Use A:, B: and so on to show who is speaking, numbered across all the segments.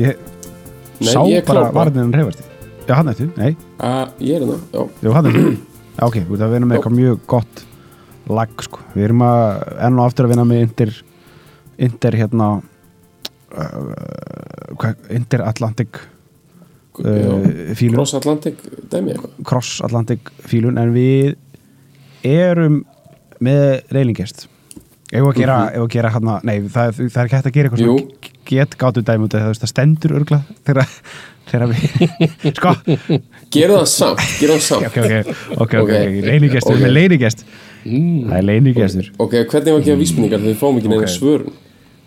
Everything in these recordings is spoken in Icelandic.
A: Ég
B: Nei,
A: sá
B: ég
A: bara
B: klár bara.
A: varðinu reyfasti Já, hann eftir, nei,
B: Uh, ég er hérna, já.
A: jú, hann eftir Já, ok, að við erum með
B: Já.
A: eitthvað mjög gott lag, sko Við erum að enn og aftur að vinna með Inter Inter, hérna uh, hvað, Inter Atlantic uh, fílun
B: Cross Atlantic dæmi eitthvað.
A: Cross Atlantic fílun en við erum með reylingest ef að gera, ef að gera hana, nei það, það er ekki hægt að gera eitthvað.
B: Jú.
A: svona get gátu dæmi út af því að það stendur örgla þegar, þegar við sko,
B: Gerðu það samt, gerðu það samt.
A: ok, ok, ok, ok,
B: Ok.
A: okay. reylingest, við erum með
B: Ok.
A: leyningest það er leyningestur
B: Ok, hvernig var ekki að vísbendingar þegar við fáum ekki neina svörun?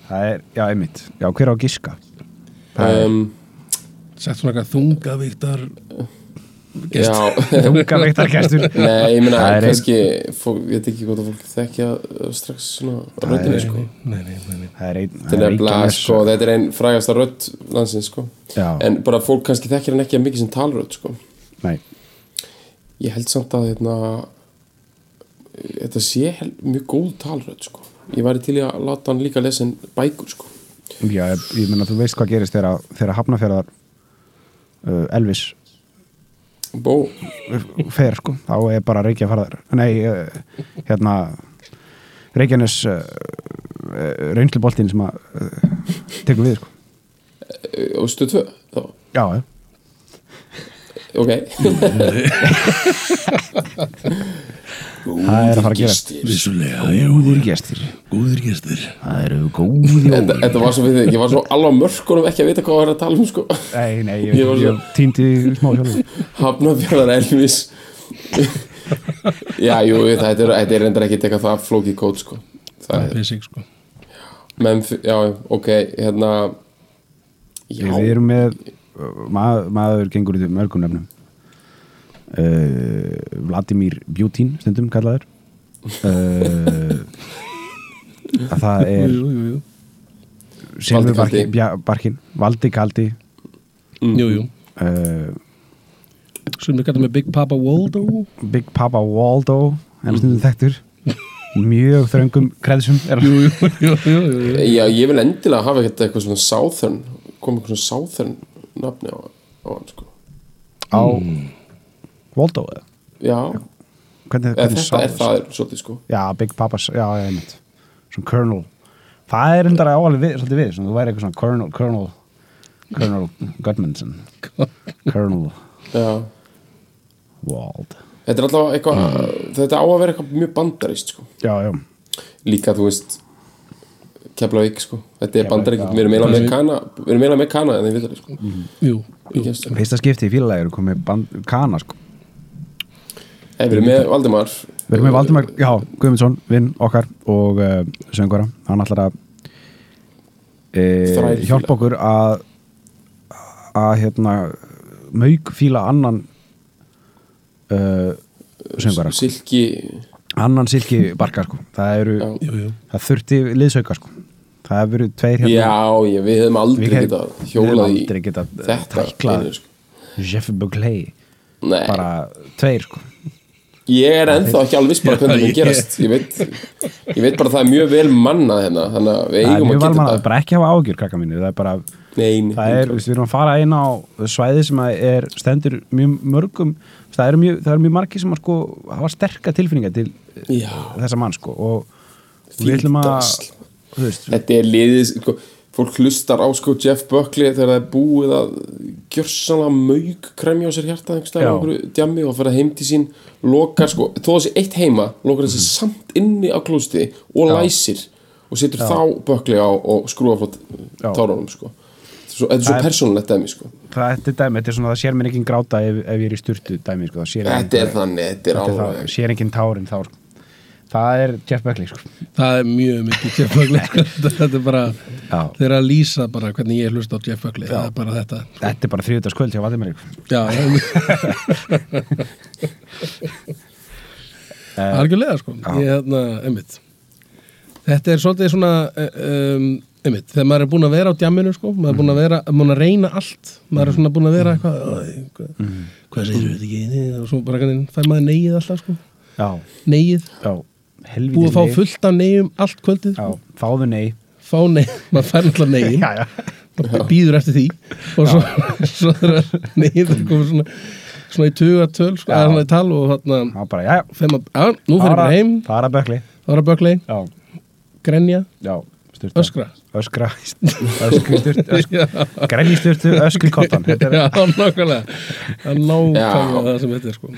A: það er, já, einmitt, já, hver á að giska
B: Um,
C: Sett svona eitthvað þungavíktar
A: þunga veiktargestur
B: nei, ég meina,
A: Það er ein-
B: kannski, fólk, ég veit ekki hvort að fólk þekkja uh, strax svona röddinni, sko.
C: Nei, nei, nei, nei.
A: það er einn
B: Þetta er nefnilega, sko, þetta er einn frægasta rödd landsins, sko.
A: já,
B: En bara fólk kannski þekkir hann ekki að mikið sem talrödd, sko.
A: nei,
B: Ég held samt að, hérna, þetta sé mjög góð talrödd, sko. Ég væri til að láta hann líka lesa en bækur, sko.
A: já, ég, ég meina þú veist hvað gerist þegar, þegar hafnafjörðar uh, Elvis
B: Bó,
A: fer sko, þá er bara Reykja farðar nei, uh, hérna Reykjanes uh, reynsluboltinn sem að uh, tekur við sko
B: og stu tvö, þá.
A: já, já.
B: Ok.
A: það er að fara að gerast.
C: Vissulega, já,
A: góðir gestir.
C: Góðir gestir.
A: Það eru góðir
B: Þetta, þetta var svo við þig, ég var svo alveg á mörkunum ekki að vita hvað það var að tala um sko.
A: Nei, nei, ég,
B: Ég svo-
A: ég týndi smá sjálfur
B: Hafnafjörðar Elvis. Já, jú, þetta er, þetta er reyndar ekki tekað það flókið kót sko. Það er,
C: Basic, sko.
B: Menn, já, ok, hérna Já,
A: við erum með uh, mað, maður gengur í mörgum nefnum uh, Vladimir Bjutín stundum kallaður. Uh, að það er
B: Kaldi.
A: Bja- barkin, Valdi Kaldi.
C: Jú, jú.
A: uh,
C: Sem við kallum með Big Papa Waldo.
A: Big Papa Waldo en stundum þekktur. Mjög þröngum kreðsum er
B: já, ég vil endilega hafa eitthvað, eitthvað svona Southern kom eitthvað svona Southern nafni á, á hann sko.
A: Á Waldo eða?
B: Já,
A: hvernig, hvernig
B: þetta
A: sá-
B: er það er svolítið sko.
A: Já, Big Papas, já, ég einmitt. Svona Colonel það er undar áalveg við, svolítið við, svona, þú væri eitthvað svona Colonel Colonel, Colonel Gudmundson Colonel
B: Já,
A: Wald.
B: Þetta er alltaf eitthvað þetta á að vera eitthvað mjög bandarist sko.
A: Já, já,
B: líka þú veist Keflavík sko, þetta er bandarík við erum eiginlega með kana við erum eiginlega með kana en þið vitar sko.
C: Jú,
B: Í gestum.
A: fyrsta skipti í fílalægur komið band, kana sko
B: Nei, við erum með Valdimar
A: Við erum með Valdimar, já, Guðmundsson, vinn okkar og uh, söngvara, hann ætlar að
B: Þrælfíla.
A: hjálpa okkur að að hérna mauk fíla annan uh, söngvara, sko.
B: Silki
A: annan silki barka sko. það eru,
B: Já.
C: jú
A: það þurfti liðsauka sko. það hefur verið tveir hérna
B: Já, ég, við hefum aldrei getað
A: við hefum
B: hjólað í
A: aldrei getað, eh,
B: þetta sko.
A: Jeff Buckley,
B: Nei,
A: bara tveir sko.
B: Ég er ennþá ekki alveg viss bara hvernig það gerast. Ég veit, ég veit bara að það er mjög vel mannað hérna þannig að við
A: er
B: eigum að geta þetta.
A: bara ekki hafa ágjur krakka mínu, það er bara
B: Nei, nei,
A: það er, við erum að fara inn á svæði sem er stendur mjög mörgum það eru mjög, eru mjög margir sem að sko hafa sterka tilfinningar til
B: Já.
A: þessa mann sko og við ætlum að
B: Þetta er liðið, sko, fólk hlustar á sko Jeff Buckley þegar það er búið að gjörsanlega maug kremja á sér
A: Já.
B: einhverju djammi og fyrir heim til sín lokar sko, þó þessi eitt heima lokar þessi samt inni á klósti og.
A: Já.
B: læsir og setur þá Buckley á og skrúa
A: Já.
B: tárunum sko þetta er svo
A: er-
B: persónulegt dæmi sko
A: það þetta er dæmi, þetta er svona það sér mér ekki gráta ef, ef ég er í sturtu dæmi sko,
B: Þetta er þannig, þetta er alveg
A: sér ekki tárin þá, sko. Það er Jeff Buckley sko.
C: Það er mjög mikið Jeff Buckley sko. Þetta er bara. Þeir eru að lýsa bara hvernig ég hlust á Jeff Buckley. Það er bara þetta.
A: Þetta er bara þriðutaskvöld hjá Valdimir
C: Já, algjörlega sko. Ég, hérna, einmitt. Þetta er svolítið svona um, einmitt, þegar maður er búinn að vera á djamminu sko, maður er búinn að vera, búinn að reyna allt. Maður er svona búinn að vera eitthvað "Æ, hvað, hvað segir við ekki Nei, og svo bara hvernig fær maður neyið alltaf sko.
A: Já,
C: neyið,
A: já, helviti
C: búið að fá fullt af neyjum allt kvöldið,
A: já, fáðu nei.
C: Fá neyjum maður fær náttúrulega neyjum maður býður eftir því. Og svo, svo þegar neyjum það komið svona svona í tuga töl, sko, eða svona í tal og þarna,
A: já, bara, já, já.
C: Þeim að, já, nú fyrir bara heim.
A: fara
C: að böklei,
A: já,
C: grenja,
A: já, styrta
C: öskra.
A: Öskra, öskri styrtu ösk,
C: Já.
A: grenni styrtu, öskri kottan. Þetta er,
C: Já, nákvæmlega. Það er nákvæmlega það sem þetta er sko.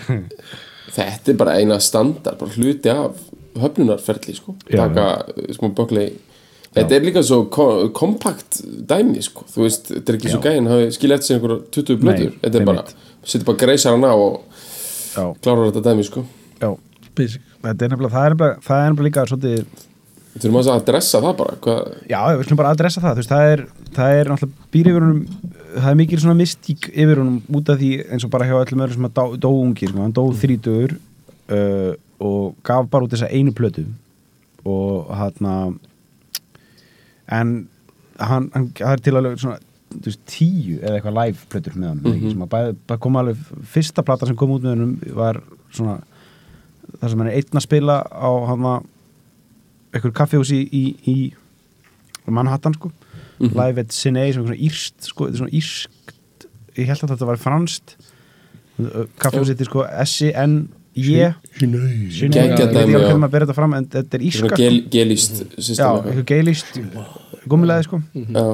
B: Þetta er bara eina standard bara hluti af höfnunarferli sko.
A: Já,
B: taka sko, bökli þetta er líka svo ko- kompakt dæmi sko. þú veist, þetta er ekki svo gæðin hafi skilja eftir sig einhverja 20 blöður þetta er bara, setur bara greisar hana og
A: já,
B: klárar þetta dæmi sko.
A: já.
C: Basic.
A: Þetta er nefnilega, það er nefnilega, það er nefnilega líka svolítið,
B: við þurfum að adressa það bara Hva,
A: já, við skulum bara adressa það. Þú veist, það er, það er náttúrulega býr yfir honum það er mikil svona mystík yfir honum út af því eins og bara hjá öllum öðrum sem að dó, dó sko, dó þrítugur uh, og gaf bara út þessa einu plötu. Og hann en hann, hann er til alveg svona veist, tíu eða eitthvað live plötur með hann mm -hmm. sem að bæ, kom alveg fyrsta plata sem kom út með hann var svona það sem hann er einn að spila á hann að eitthvað kaffihúsi í, í, í Manhattan sko. Live at Cine sem er svona írst sko, þetta er svona írskt ég held að þetta var franskt kaffihúsi þetta er sko
B: Geggjað
A: ég veit ekki
B: dæmi,
A: alveg
B: já.
A: hvernig maður ber þetta fram en þetta er
B: gel, gelist
A: já, gummilaði sko.
B: Já,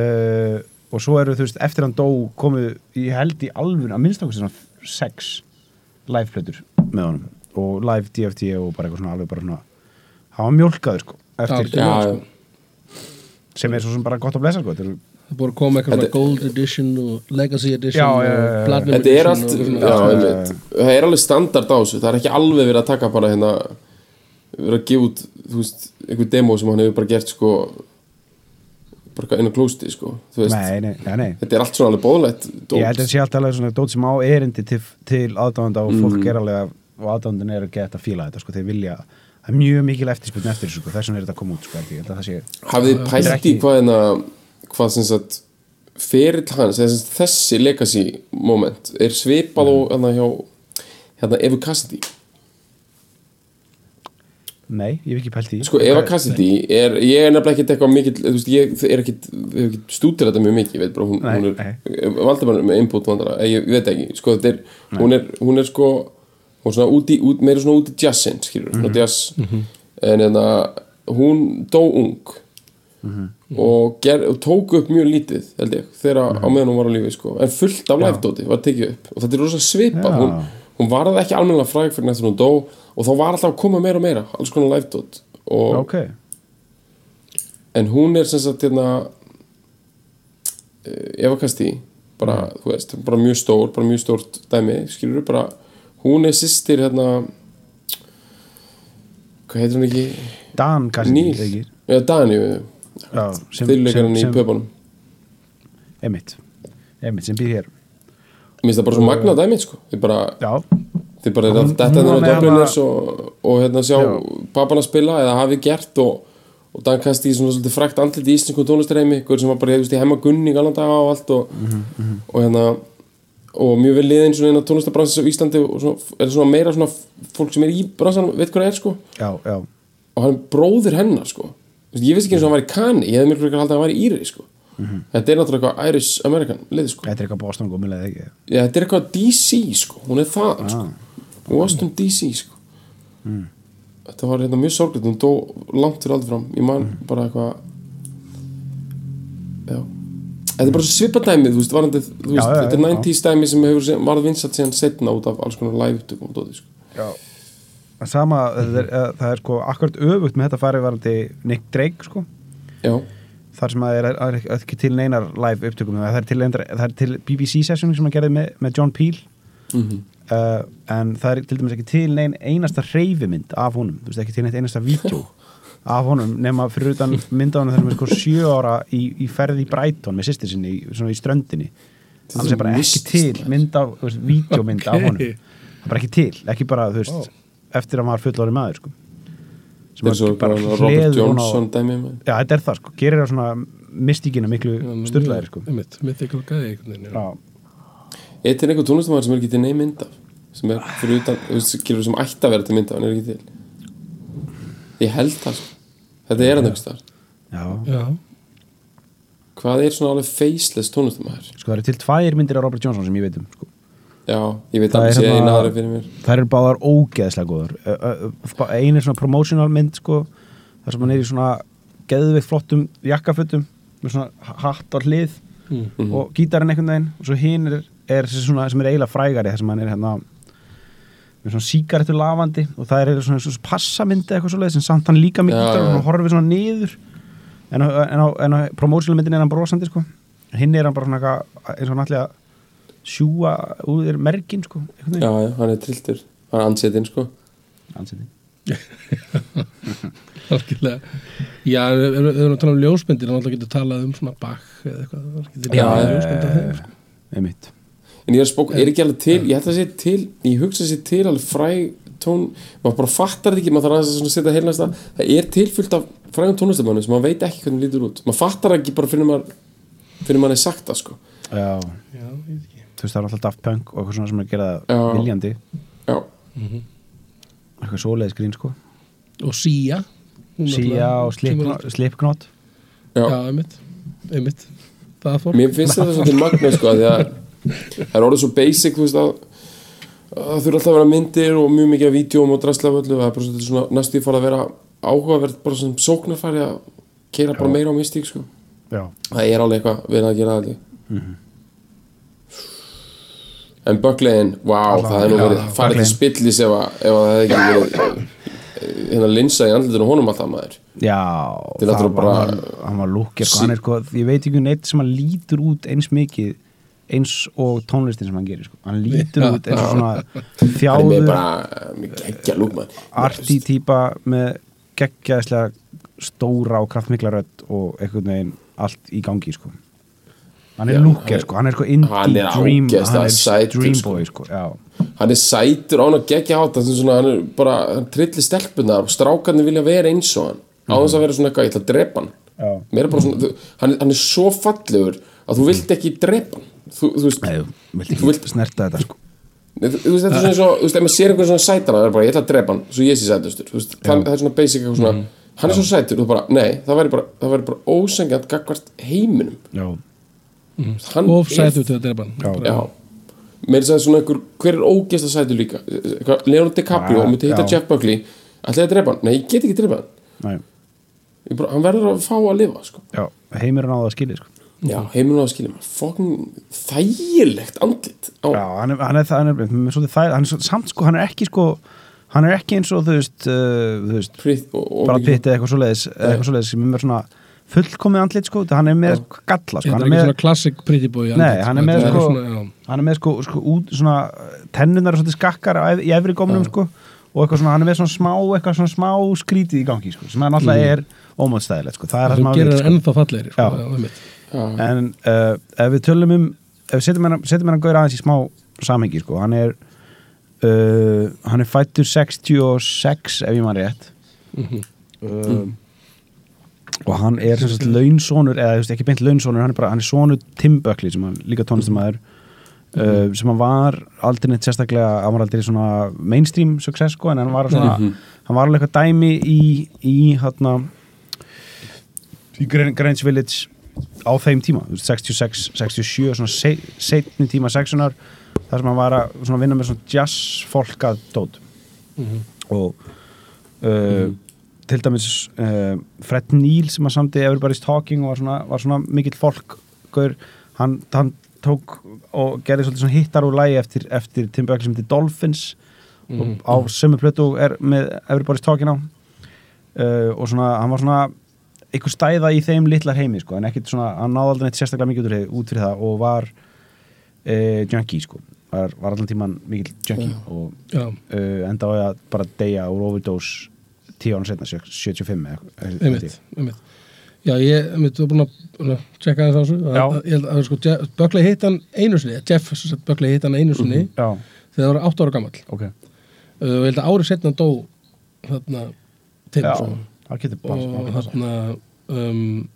A: uh, og svo eru þú veist eftir hann dó komu í held í alvun að minnst okkur svona sex live-plötur með honum. Og live DFT og bara eitthvað svona alveg bara svona hann var mjólkaður sko eftir,
C: Já,
B: já,
C: sko.
A: sem er svo sem bara gott að blessa sko þetta er,
C: Það búið að koma eitthvað Gold Edition og Legacy Edition
A: Já, já, já,
C: og Platinum
B: þetta er
C: Edition
B: allt
C: og
B: já,
A: Já,
B: einmitt. það er alveg standard á þessu. Það er ekki alveg verið að taka bara hérna verið að gefa út veist, einhver demo sem hann hefur bara gert sko bara eitthvað einu klósti sko
A: nei, nei, nei, nei.
B: þetta er allt svona alveg bóðlegt
A: ég held að það sé alltaf alveg svona dót sem á erindi til, til aðdáðanda og
B: Mm.
A: fólk er alveg og aðdáðandun er að geta að fíla þetta sko. Þeir vilja það er mjög mikil eftirspurn eftir þessu sko. Þess vegna er þetta að koma út sko að
B: hafið þið pælt í hvað hérna hvað sem sagt ferill hans, þessi legacy moment er svipað
A: Mm.
B: og hérna hjá hérna Evu Cassidy.
A: Nei, ég hef ekki pælt í
B: sko Eva Cassidy er, ég er nefnilega ekkert eitthvað mikill, þú veist, ég er ekkert hef ekkert stútir þetta mjög mikið, ég veit bara hún,
A: Nei,
B: hún er, valdi bara með input vandara, ég, ég veit ekki, sko þetta er hún er, hún er sko hún er svona úti, út, meira svona út í jazzin, skilur svona jazz, en hérna hún dó ung og, ger, og tók upp mjög lítið, held ég, þegar á meðan hún var á lífi, sko, en fullt af live-dóti var tekið upp, og þetta er rosa svipað.
A: Já.
B: hún, hún varði ekki almennilega fræg fyrir nættur hún dó, og þá var alltaf að koma meira og meira, alls konar live-dót og
A: ok,
B: en hún er sem sagt hérna eh, Eva Kasti bara, þú veist, bara mjög stór bara mjög stórt dæmi, skilur bara hún er sýstir hérna hvað heitir hún ekki?
A: Dan
B: eða Dani
A: Já,
B: fyrirleikarinn í pöpunum.
A: Emitt, Emitt sem býr hér.
B: Mér finnst það bara svo magna dæmi sko. þið bara, þið bara að þetta
A: var
B: er Dubliners
A: hana-
B: og, og hérna sjá
A: Já.
B: pappana spila eða hafi gert og, og Dan Kasti svona svolítið frækt andlit í íslensku tónlistareimi sem var bara, veist, í hemma gunni gallan daga og allt og,
A: Mhm,
B: og hérna og mjög vel liðin svona inn á tónlistabransins á Íslandi og svona, er svona meira svona fólk sem er í bransan, veit hvað það er sko.
A: Já, já.
B: Og hann er bróðir hennar sko ég vissi ekki eins og hann var í Kani ég hefði miklu frekar haldið að hann var í Íri sko. Þetta er náttúrulega eitthvað Irish American lið sko.
A: Þetta er eitthvað Boston gómilega ekki?
B: Já, þetta er eitthvað DC sko, hún er það sko. Washington DC sko. Þetta var hérna mjög sorglega hún dó langt fyrir aldrei fram. Ég man bara eitthvað Já. Þetta er bara svo svipadæmið, þú veist, varandi, þú veist
A: Já,
B: þetta er
A: já.
B: 90s dæmi sem hefur varð vinsat síðan setna út af alls konar live upptökum og dóti, sko.
A: Já sama, það er, eh, það er sko akkurat öfugt með þetta farið varandi Nick Drake sko.
B: Já,
A: þar sem að er, er ekki til neinar live upptökum það er til, það er til BBC session sem hann gerði með, með John Peel.
B: Mhm.
A: uh, en það er til dæmis ekki til neinn einasta reyfimynd af honum, þú veist ekki til neitt einasta vídeo af honum nema fyrir utan mynda honum þegar hann er sko sjö ára í, í ferði í Brighton með sýstir sinni í, svona í ströndinni. Annars er bara ekki til mynd af, þú veist, vídeomynd af honum. Það er bara ekki til, ekki bara, þú veist eftir að var fullorði maður sko. sem
B: þetta er
A: bara
B: Robert
A: hleður hún á
B: maður.
A: já, þetta er það sko, gerir það svona mystíkina miklu styrlaðir sko.
C: Mythical já.
A: já,
B: er einhver tónlistamæður sem er ekki til neym mynd af sem er fyrir utan, þú skilur sem ætti að vera til mynd af, hann er ekki til ég held það sko. þetta er hann þar
A: já,
C: Já,
B: hvað er svona alveg faceless tónlistamæður
A: sko það eru til tvær myndir af Robert Johnson sem ég veit um sko.
B: Já, ég veit
A: Það
B: alveg sé
A: hérna-
B: eina aðra fyrir mér.
A: þær eru báðar ógeðslega góður Ö- ö- ö- ein er svona promotional mynd sko, þar sem hann er í svona geðveikt flottum jakkafötum með svona hatt á hlið
B: Mhm.
A: og gítarinn einhvern veginn og svo hinn er, er svona, sem er eiginlega frægari þar sem hann er hérna með svona sígarettur lavandi og það er svona, svona passamyndi eitthvað svoleið sem samt hann líka mikið
B: Já,
A: gítar og horfir svona niður. En á, en á, en á promotional myndin er hann brosandi sko. Hinn er hann bara svona eitthvað eins og að sjúa úr þér merkin sko
B: já, já, hann er trilltur. Hann er ansetinn sko.
C: Algjörlega. Já, ef við erum að tala um ljósmyndir þá getur talað um svona Bach eða eitthvað. Er
B: Já,
C: af þeim sko.
A: einmitt.
B: En ég er spók, er ekki alveg til ég ætla að segja til, ég hugsa að segja til alveg fræg tón, maður bara fattar þetta ekki maður þarf aðeins að setja heilnast að það er tilfyllt af frægum tónlistamannu sem maður veit ekki hvernig lítur út, maður fattar ekki bara fyrir maður fyrir maður er sagt það sko.
A: Já,
C: Já, ég veit ekki
A: þú veist það er alltaf Daft Punk og eitthvað svona sem er að gera
B: Já.
A: það viljandi.
B: Já,
A: eitthvað svoleiðis grín sko.
C: Og Sia.
A: Sia og Slipknot-
B: já,
C: Já, einmitt, einmitt.
B: Mér finnst þetta svolítið magna sko, að að það er orðið svo basic þú veist að að það þurfa alltaf að vera myndir og mjög mikið af vídjóm og drastlaföllu og það er bara svolítið svona næstu fara að vera áhugavert bara sem sóknarfæri að keira bara meira á mystík sko.
A: Já,
B: það er alveg eitthvað við erum að gera það en böklegin wow, það er nú verið farið til spillis ef, ef að það hefði ekki verið eh, hérna linsa í andlutinu honum alltaf maður
A: já það
B: þú bara-
A: var, hann var lúkir sko, hann er sko, ég veit ekki neitt sem hann lítur út eins mikið eins og tónlistin sem hann gerir sko. hann lítur
C: Já.
A: út eins og svona
B: er með
A: þjáður arti típa með geggjaðislega stóra og kraftmikla rödd og einhvern veginn allt í gangi sko. Hann er
B: Já,
A: lúkir
B: hann er-
A: sko, hann er sko indie
B: hann
A: dream hann er
B: sætur,
A: dream
B: sko.
A: boy sko, já.
B: Hann er sætur án geggja hátta svona, hann er bara, hann trillir stelpunar og strákarnir vilja vera eins og hann. Á þess að vera svona eitthvað, ég ætla að drepa hann. Er bara svona, þú- hann, er- hann er svo fallegur að þú vilt ekki drepa hann. Þú, þú veist,
A: Nei, þú vilt
B: Þú
A: ekki
B: vilt-
A: snerta þetta sko.
B: Þú, veist, þetta er svona eins og, þú veist, ef maður sér einhvern svona sætana, það er bara, ég ætla að drepa hann, svo ég sé sætustur, það, er svona basic eitthvað svona, hann er svo sætur, þú bara, nei, það væri bara, það væri bara ósengjant gagvart heiminum, hann
C: Of sætu til að drepa hann.
A: Já.
C: Bara-
B: já, meira þess að svona einhver, hver er ógæst að sætur líka, Leonardo DiCaprio, og myndi hitta. Jeff Buckley, ætla ég að drepa hann, nei, ég get ekki drepa hann, bara, hann verður að fá að lifa, sko,
A: já, heimir hann á það skilið sko.
B: Já, heiminum á að skilja. Fokkin þægilegt andlit, á,
A: Já, hann er, hann er, hann er, hann er, hann er svo, samt sko, hann er ekki sko hann er ekki eins og þú veist, uh, þú veist
B: fritt og, og
A: bara pittið eitthvað svoleiðis eða eitthvað svoleiðis sem er svona fullkomið andlit sko, hann er með galla sko,
C: Þetta
A: hann
C: er ekki
A: með,
C: svona classic pretty boy
A: Nei,
C: andlit,
A: hann er með,
C: þetta
A: sko-
C: svona,
A: hann er með sko, sko út svona tennunar er svolítið skakkar í efri gómnum sko og eitthvað svona, hann er með svona smá eitthvað svona smá skrítið í gangi sko, sem hann alltaf er ómóðstæðilegt sko, það er það sem hann
C: gerir
A: vil
C: hann
A: sko.
C: ennþá fallegri sko,
A: Já.
C: já, einmitt.
B: Já,
A: en uh, ef við tölum um ef við setjum hennar, setjum hennar gaur aðeins í smá samhengi sko, hann er uh, hann er fættur 66 ef ég maður rétt
C: Mhm.
A: uh, og hann er sem sagt launsónur eða veist, ekki beint launsónur, hann er bara hann er sonur Tim Buckley sem hann líka tónlistamæður uh, sem hann var aldrei neitt sérstaklega, hann var aldrei svona mainstream success sko, en hann var svona hann var alveg eitthvað dæmi í í hérna í Gre- Greenwich Village á þeim tíma, þú veist, 66, 67 svona se, setni tíma sexunar þar sem hann var að svona vinna með svona jazz folkað dót og uh, til dæmis uh, Fred Neil sem að samti Everybody's Talking og var svona, var svona mikill folk gaur, hann, hann tók og gerði svolítið svona hittar og lægi eftir, eftir Tim Buckley sem heitir Dolphins og á sömu plötu og er með Everybody's Talking á. Uh, og svona, hann var svona einhver stæða í þeim litlar heimi sko, en ekkert svona, hann náði aldrei neitt sérstaklega mikið út fyrir það og var uh, junkie sko. Var, var allan tíman mikill junkie og
C: já,
A: uh, enda á að bara deyja úr overdose tíu án setna, 75 eða eitthvað,
C: einmitt, einmitt. Já, ég búin að búin að checka þess á þessu. Að- held að sko, Buckley hitt hann einu sinni Jeff Buckley hitt hann einu sinni
A: Já,
C: þegar það var 8 ára gamall.
A: Ok.
C: Uh, og ég held að árið setna dó þarna
A: Já,
C: sko.
A: það
C: og þarna um,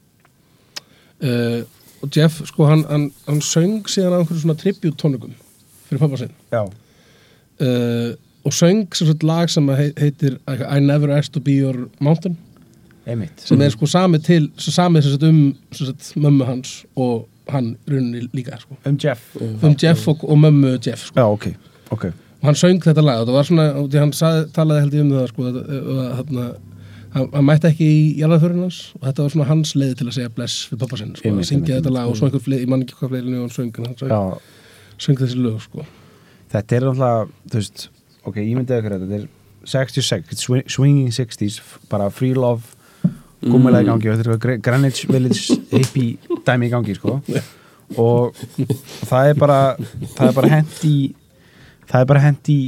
C: uh, og Jeff sko hann, hann, hann söng síðan á einhverju svona tribute tónungum fyrir pappa sinn.
A: Já,
C: uh, og söng sem sagt lag sem heitir I Never Asked to Be Your Mountain
A: einmitt
C: sem er sko sami til sami sem sagt um sem sagt, mömmu hans og hann runni líka sko.
A: Um Jeff
C: um Jeff og, og mömmu Jeff sko.
A: Já, ok, ok
C: og hann söng þetta lag og það var svona, hann sagði, talaði held ég um það sko, að, hann, mætti ekki í jarðarförinn hans og þetta var svona hans leið til að segja bless við pappa sinn sko, að syngja þetta lag og svo einhver fleiri, ég man ekki hvað fleiri og hann söng, hann söng, söng þessi lög sko.
A: þetta er náttúrulega, þú veist ok, ég myndi ykkur þetta, er 66, it's swing- swinging 60s bara free love, gúmulega í gangi og þetta er Greenwich Village hippie dæmi í gangi, sko. Og það er bara það er bara hent í það er bara hent í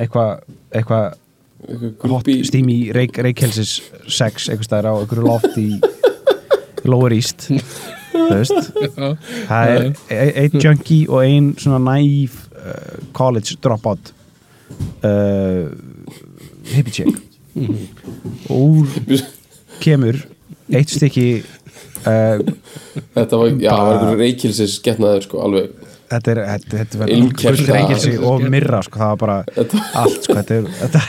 A: eitthvað eitthvað hot steamy reik, reikhelsis sex eitthvað stæðir á einhverju loft í Lower East það er e- einn junkie og einn svona næf uh, college dropout uh, hippie chick. Og úr kemur eitt stykki uh,
B: þetta var, já, það var einhver reykilsis getnaður sko, alveg.
A: Þetta er þetta, þetta fullt reykjelsi
C: það-
A: og mirra sko, það var bara allt sko, þetta, er, þetta,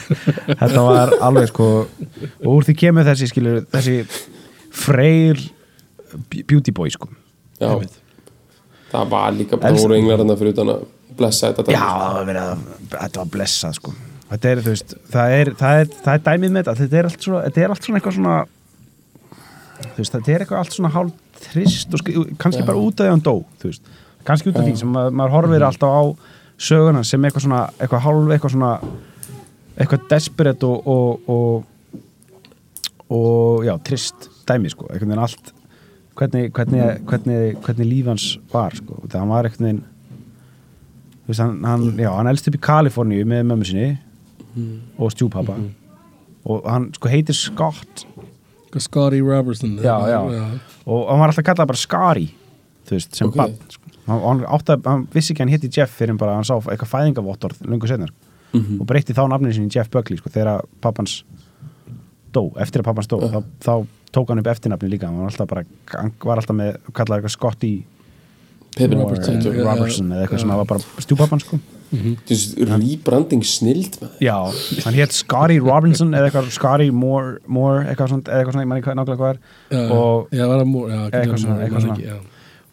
A: þetta var alveg sko og úr því kemur þessi skilur þessi freyr beauty boy sko.
B: Já, það var líka voru englar hann fyrir utan að blessa þetta
A: Já, það var verið að þetta var blessað sko. Þetta er, þú veist, það er, það er, það er dæmið með þetta. Þetta er allt svona, þetta er allt svona eitthvað svona þú veist, þetta er eitthvað allt svona hálf trist og sk- kannski bara út af því að hann dó þú veist, kannski út af því sem maður, maður horfir alltaf á söguna sem eitthvað svona eitthvað hálf, eitthvað svona eitthvað desperate og og, og, og já, trist dæmi sko, einhvern veginn allt hvernig, hvernig, hvernig, hvernig líf hans var sko, það hann var veginn þú veist, hann, hann, já, hann elst upp í Kaliforníu með mömmu sinni og stjúpappa og hann sko heitir Scott.
C: Scotty Robertson
A: já, já, og hann var alltaf kallað bara Skari þú veist, sem
B: Ok.
A: okay. bann sko. hann, hann, vissi ekki hann hitti Jeff fyrir bara hann sá eitthvað fæðingavottorð lungu sennar og breytti þá nafninu sinni Jeff Buckley sko, þegar pappans dó, eftir að pappans dó þá, þá tók hann upp eftirnafni líka. Hann var alltaf bara, var alltaf með kallað eitthvað Scotty
B: Pepper
C: Robertson,
A: eða eitthvað sem var bara stjúpappan sko.
B: Rýbranding snild
A: Já, hann hétt Scotty Robinson eða eitthvað Scotty Moore, Moore eitthvað svona, eða eitthvað svona, ég manni nákvæmlega hvað er. Og, Eitthvað svona,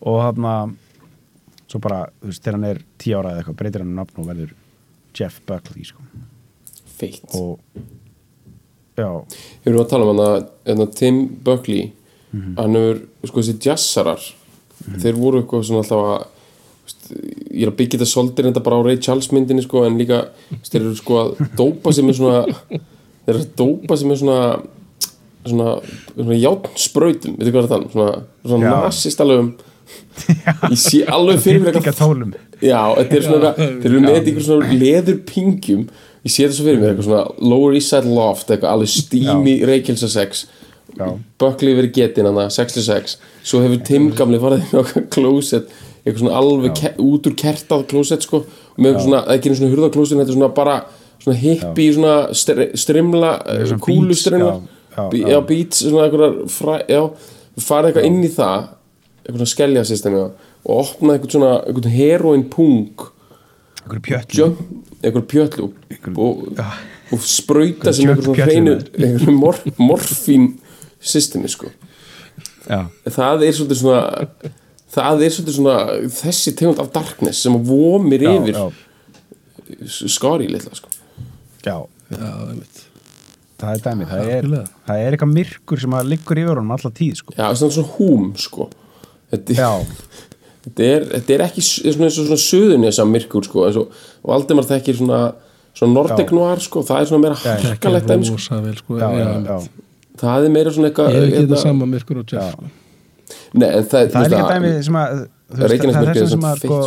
A: og hann svo bara, þú veist, þegar hann er tíu ára eða eitthvað, breytir hann um nafn og verður Jeff Buckley, sko.
B: Feitt.
A: Og já,
B: Við erum að tala um hann að hérna, Tim Buckley.
A: Mhm.
B: hann hefur, sko þessi jazzarar mm. þeir voru eitthvað svona alltaf að ég er að byggja þetta soldir enda bara á Ray Charles myndinni sko en líka þeir eru sko að dópa sem er svona þeir eru að dópa sem er svona svona, svona játspröytum veitu hvað er það? Um? svona, svona nazist alveg um ég sé alveg fyrir mér já, þetta er svona þeir eru með eitthvað svona leður pingjum ég sé þetta svo fyrir mér, eitthvað svona Lower East Side Loft, eitthvað alveg steamy Reykjelsa
A: 6
B: Bökli verið getinn hann að 66 svo hefur Tim gamli farið með okkar klósett, eitthvað svona alveg út úr kertað klósett sko. Með svona, ekki einu svona hurðaklósett, þetta er svona bara svona hippi, svona str strimla
A: eh,
B: kúlustrimla
A: já,
B: beats, svona eitthvað já, farið eitthvað inn í það eitthvað svona skelljasystemi og opnaði eitthvað svona, eitthvað heroin pung
A: eitthvað pjötlu.
B: Eitthvað pjötlu. Og, og spröytast
A: um
B: eitthvað svona hreinu morfín systemi sko.
A: Já,
B: það er svolítið svona það er svolítið svona þessi tegund af darkness sem vomir
A: já,
B: yfir
A: já,
B: skari litla sko.
A: Já,
C: já, einmitt.
A: Það er dæmi það er, það er eitthvað myrkur sem að liggur yfir honum alla tíð, sko.
B: Já, svona svona húm sko. Þetta,
A: já,
B: þetta, er, þetta er ekki svona eins og svona söðunesa myrkur sko eins og Valdimar þekkir svona svona. Noir sko, það er svona meira harkalegt dæmi sko.
C: rosa vel sko.
A: Já, já, já.
B: Það er meira svona eitthvað
C: ég hef ekki
B: hérna-
C: þetta sama myrkur og Jeff
A: Já.
C: sko.
B: Nei, en það,
A: það er líka
B: veist
A: dæmi sem að það er
B: er
A: þess sem að sko,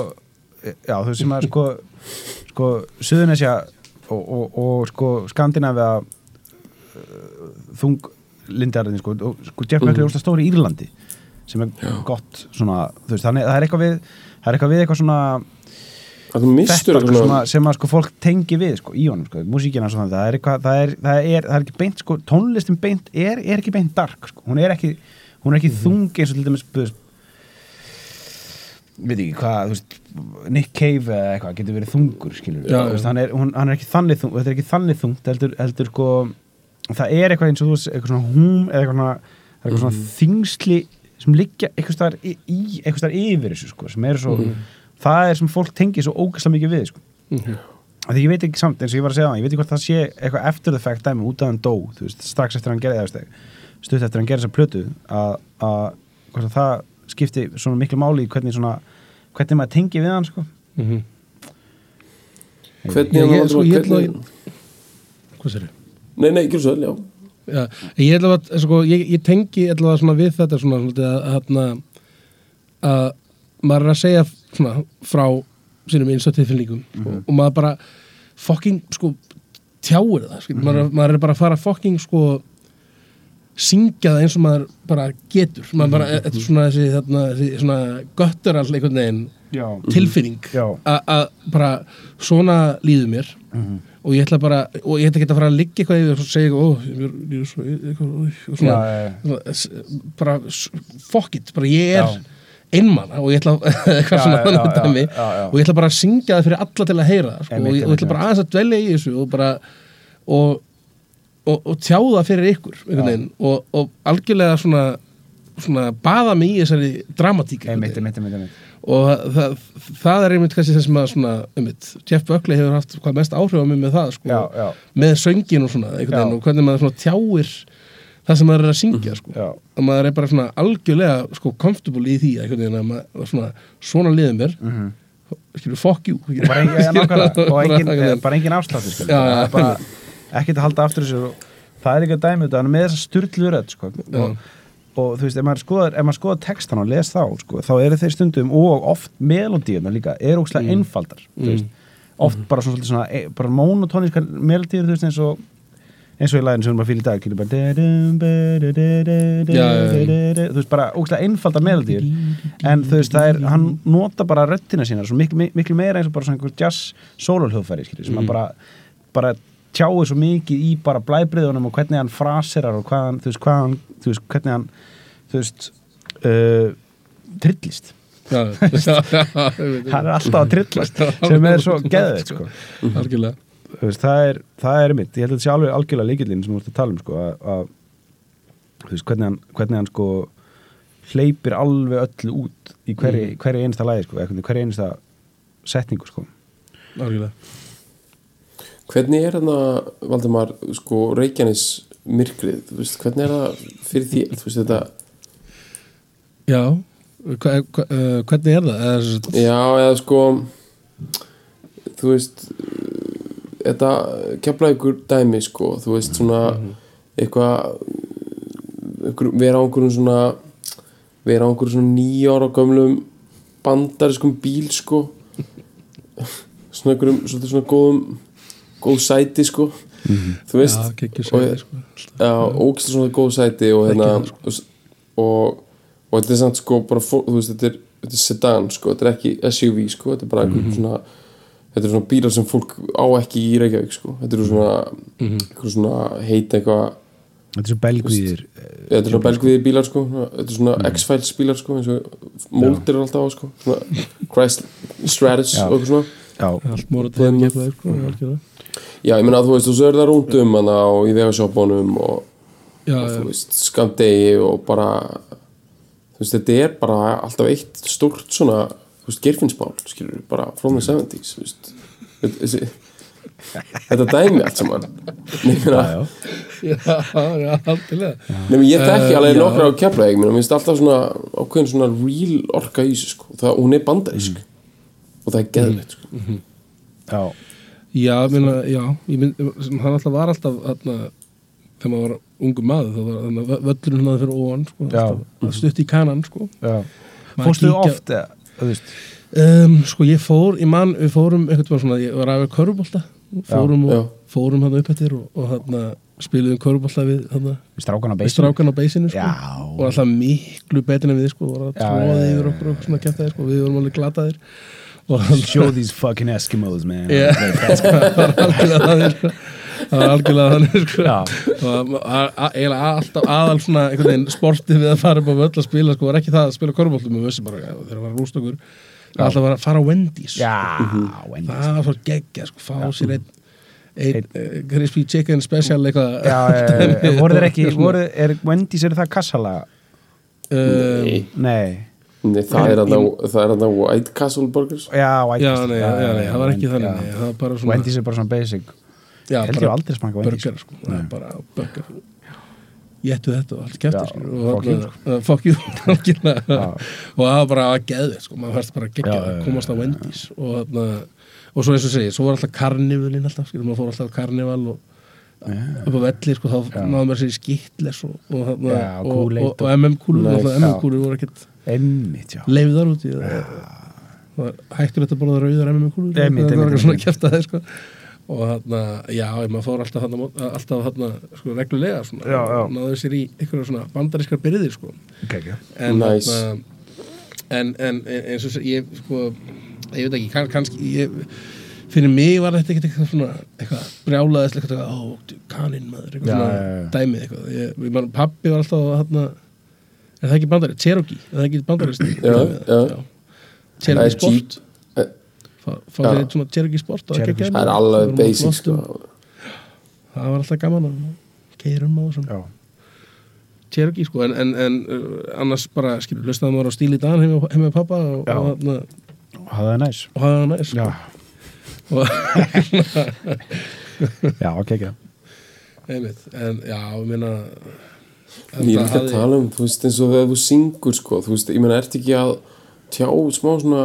A: já, þú veist sem að sko, sko Suðunesja og, og, og sko Skandinavia uh, þung lindarinn sko, og sko Jeff Buckley er mm. stóri í Írlandi sem er já. gott svona, þú veist, þannig það er eitthvað við það er eitthvað við eitthvað svona þetta svona, sem að sko fólk tengi við sko í honum sko, músíkina svona það er eitthvað, það er, það er, það er ekki beint sko, tónlistin beint er, er ekki beint dark sko, hún er ekki, hún er ekki mm -hmm. þung eins og til dæmis veit ekki hvað, þú veist Nick Cave eða eitthvað getur verið þungur skilur, já, veist, hann, er, hún, hann er ekki þannig þung þetta er ekki þannig þungt, heldur, heldur sko það er eitthvað eins og þú veist eitthvað svona húm eða eitthvað svona, eitthvað svona mm. þingsli sem liggja eitthvað starf í, eitthvað starf yfir þessu sko, sem er svo mm. Það er sem fólk tengir svo ógæslega mikið við sko mm. því ég veit ekki samt eins og ég var að segja það, ég veit ekki hvort það sé eitthvað eftir það fægt dæmi út af hann dó, þú veist, strax eftir hann gerði það, stutt eftir hann gerði þessa plötu að það skipti svona miklu máli í hvernig svona hvernig maður tengi við hann sko mm -hmm.
B: hvernig ég, ég, sko, ég, hvernig...
C: hvað sér ég?
B: Nei, nei, ekki svo vel, já
C: Já, ég held að sko, ég, ég tengi allavega við þetta svona, að, að, að maður er að segja svona, frá sínum einstaktilfinningum mm -hmm. og, og maður bara fokking sko tjáir það, mm -hmm. maður, maður er bara að fara fokking sko syngja það eins og maður bara getur. Maður bara, þetta er svona þessi, þessi svona göttur all einhvern veginn já. tilfinning að bara svona líður mér. Mm -hmm. og ég ætla bara, og ég ætla ekki að fara að liggja eitthvað yfir og segja, ó, ég er svo eitthvað, svona, já, bara fuck it, bara ég er einmann og ég ætla eitthvað svona og ég ætla bara að syngja það fyrir alla til að heyra sko, og ég ætla bara aðeins að dvelja í þessu og bara og og, og tjáða fyrir ykkur og, og algjörlega svona, svona baða mig í þessari dramatík
A: einmitt, einmitt, einmitt,
C: og það, það er einmitt kannski þess að svona, Jeff Buckley hefur haft hvað mest áhrif á mig með það sko,
A: já, já.
C: með söngin og svona og hvernig maður tjáir það sem maður er að syngja
A: sko.
C: og maður er bara svona algjörlega sko, comfortable í því að maður svona, svona liðum er mm -hmm. skilur, fuck you
A: bara engin, engin afsláttu bara ekkert að halda aftur þessu það er ekki að dæmi þetta með þessa styrluröð sko. og, og þú veist, ef maður skoðar, skoðar textan og les þá, sko, þá eru þeir stundum og oft melodíuna líka er ógslag mm. einfaldar mm. oft bara svona, svona e, bara monotónískar melodíur þú veist eins og eins og í læðin sem við bara fylgum í dag þú veist bara ógslag einfaldar melodíur en þú veist það er, hann nota bara röttina sína miklu, miklu meira eins og bara svona einhver jazz sólulhjóðfæri sem hann mm. bara bara tjáu svo mikið í bara blæbriðunum og hvernig hann fraserar og hann, þú veist, hann, þú veist, hvernig hann, þú veist, uh, trillist. hann er alltaf að trillast sem er svo geðið, sko.
C: Algjörlega.
A: Veist, það er, það er mitt, ég held að þetta sé alveg algjörlega líkillin sem við vortum að tala um, sko, að, þú veist, hvernig hann, hvernig hann, sko, hleypir alveg öllu út í hverju mm. hver einsta lægi, sko, hverju einsta setningu, sko.
C: Algjörlega.
B: Hvernig er þarna, Valdemar, sko, Reykjanes myrkrið, þú veist, hvernig er það fyrir því, þú veist, þetta
C: Já, hva, hva, uh, hvernig er það? Er...
B: Já, eða sko þú veist þetta kemla ykkur dæmi, sko, þú veist, svona mm -hmm. eitthvað vera á einhverjum svona vera á einhverjum svona nýjára gömlum bandariskum bíl, sko svona einhverjum, svona, svona góðum góð sæti sko mm -hmm. þú veist
C: já, sæti, sko.
B: já, ógislega svona góð sæti og hérna sko. og, og þetta er samt sko bara, þú veist, þetta er, þetta er sedan sko, þetta er ekki SUV sko, þetta er bara mm -hmm. svona þetta er svona bílar sem fólk á ekki í Reykjavík sko, þetta er svona mm -hmm. svona heit eitthvað
A: Þetta er svona belgvíðir
B: Þetta er svona belgvíðir bílar sko. Þetta er svona mhm. X-Files bílar sko eins og Molder er alltaf á sko. Svona Christ Stratus og eitthvað svona.
C: Já, allt morðið það er sko, algjörlega.
B: Já, ég menna að þú veist, þú sér það rúndum og í vegasjópunum og, og þú veist, skamdegi og bara þú veist, þetta er bara alltaf eitt stort svona, veist, gerfinsbál skilur, bara from the 70's þú veist. Þessi, þetta dæmi allt saman.
C: Nefnir að Já, já, alltilega
B: Nefnir, ég tekki uh, alveg nokkra á kemla ég finnst alltaf svona ákveðin svona real orka í þessu, sko, það, hún er bandarísk. Mm. og það er geðlegt, sko. Mm -hmm.
A: Já.
C: Já, minna, já mynd, hann alltaf var alltaf þarna, þegar maður var ungu maður þá var þarna, völlurinn hann aðeins fyrir óan sko, stutt í kanan sko.
A: Fórstu
C: um, sko ég fór, ég man, við fórum einhvern veginn svona, ég var að vera körfubólta fórum
B: Já.
C: og fórum hann upp eftir og, og hann spiluðum körfubólta við hann
A: Við strákan á
C: á beisinu sko.
A: Já.
C: og alltaf miklu betur en við sko og
A: Já,
C: tróði
A: já, já,
C: yfir okkur og svona kæftaði sko. Við vorum alveg glataðir.
A: Show these fucking Eskimos, man.
C: Já, það var þannig sko. Það var algjörlega þannig sko.
A: Já.
C: og eiginlega alltaf aðal svona einhvern veginn sportið við að fara upp á völl að spila sko, var ekki það að spila korfbóltum við vissum bara, já, þegar það var rúst okkur það var alltaf að fara á Wendy's.
A: Já, Wendy's.
C: Það var svo geggja, sko, fá sér einn uh, crispy chicken special eitthvað.
A: Já, eh, voru þeir ekki, voru, er Wendy's er það kassala?
C: um,
B: Nei,
A: Nei.
B: Nei, það er er hann White Castle Burgers.
A: Já, White
C: já,
A: Castle,
C: nei, já, nei, það var ekki þannig
A: já.
C: nei, það var bara svona
A: Wendy's er bara svona basic
C: já,
A: Held ég aldrei smakað Wendy's
C: burger, sko, það er bara burger. Jéttu þetta og allt
A: Já,
C: kæfti sko, og
A: fuck you,
C: þarna- fuck you algjörlega.
A: Já.
C: og það var bara að geða sko, maður færst bara að gegja
A: Já,
C: að
A: já,
C: komast á Wendy's og, og svo eins og segir, svo var alltaf karnivalinn alltaf, skilur, maður fór alltaf karnival og upp á velli, sko, þá
A: Já.
C: náðum maður sér í skitles og, og,
A: Já,
C: og, alltaf MM-kúlur voru ekkert
A: já.
C: Leifðar út í það það hættur þetta bara að rauðar MM-kúlur
A: Einmitt,
C: það var eitthvað svona að það sko og þarna, já, maður fór alltaf þarna, alltaf þarna, sko, reglulega svona,
A: Já, já.
C: og náðu sér í einhverja svona bandarískar byrðir, sko
A: okay,
C: en,
B: Nice.
C: þarna, en, en eins og sé- ég, sko ég veit ekki, kann, kannski ég, fyrir mig var þetta ekkert eitthvað svona eitthvað brjálaðist eitthvað, ó, kaninn maður eitthvað
A: Já,
C: svona
A: já, já.
C: dæmið eitthvað ég, ég man, pappi var alltaf þarna er það ekki bandarist, Cherokee er það ekki bandarist
B: Já, já.
C: Cherokee
B: Það er
C: Sport fá, sér eitt svona Cherokee Sport
B: það? Er alveg basic sko.
C: það var alltaf gaman að keirum á þessum
A: Já,
C: Cherokee sko en, en, en uh, annars bara skilur hlustaðum maður á stíl í dag heim með- pappa og,
A: Já.
C: og, og,
A: og það er næs.
C: Og hafa það næst
A: Já,
C: og,
A: já, ok, ekki
C: einmitt, en já, ég meina
B: Ég er ekki að tala um, þú veist, eins og þegar þú syngur sko, þú veist, ég meina, ertu ekki að tjá smá svona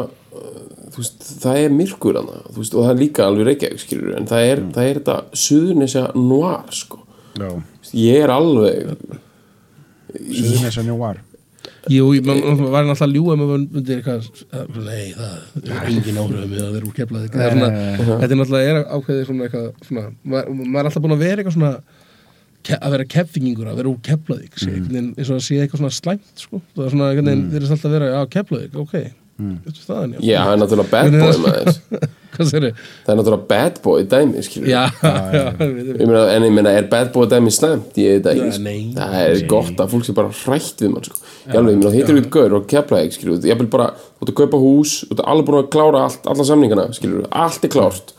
B: veist, það er myrkur hana veist, og það er líka alveg reykjavík, skilur en það er, það er þetta suðurnesja noir sko, ég er alveg
A: njú var
C: Jú, man var náttúrulega að ljúga með myndir eitthvað, að- nei, það er engin áhrif með að vera úr keflaði þetta er er náttúrulega er ákveðið svona eitthvað svona, maður, maður er alltaf búin að vera eitthvað svona að vera keffingingur, að vera úr keflaði mm. eins og að sé eitthvað svona slæmt sko. það er svona, einhvern veginn, þeir eru alltaf að vera já, keflaði, ok, staðan
B: já, það er náttúrulega bad boy maður.
C: Hvað sér þið?
B: það er náttúrulega bad boy dæmi, skilur
C: Já, já,
B: Ég meina, en ég meina, er bad boy dæmi slæmt? Ég veit það
C: Já,
B: ekki, sko.
C: nei.
B: það er gott að fólk sé bara hrætt við mann, sko. Ég alveg, ég meina, hittir við gaur og kepla skilur, ég vil bara, þú ert að kaupa hús, þú ert alveg búin að klára allt, alla samningana, skilur, allt er klárt.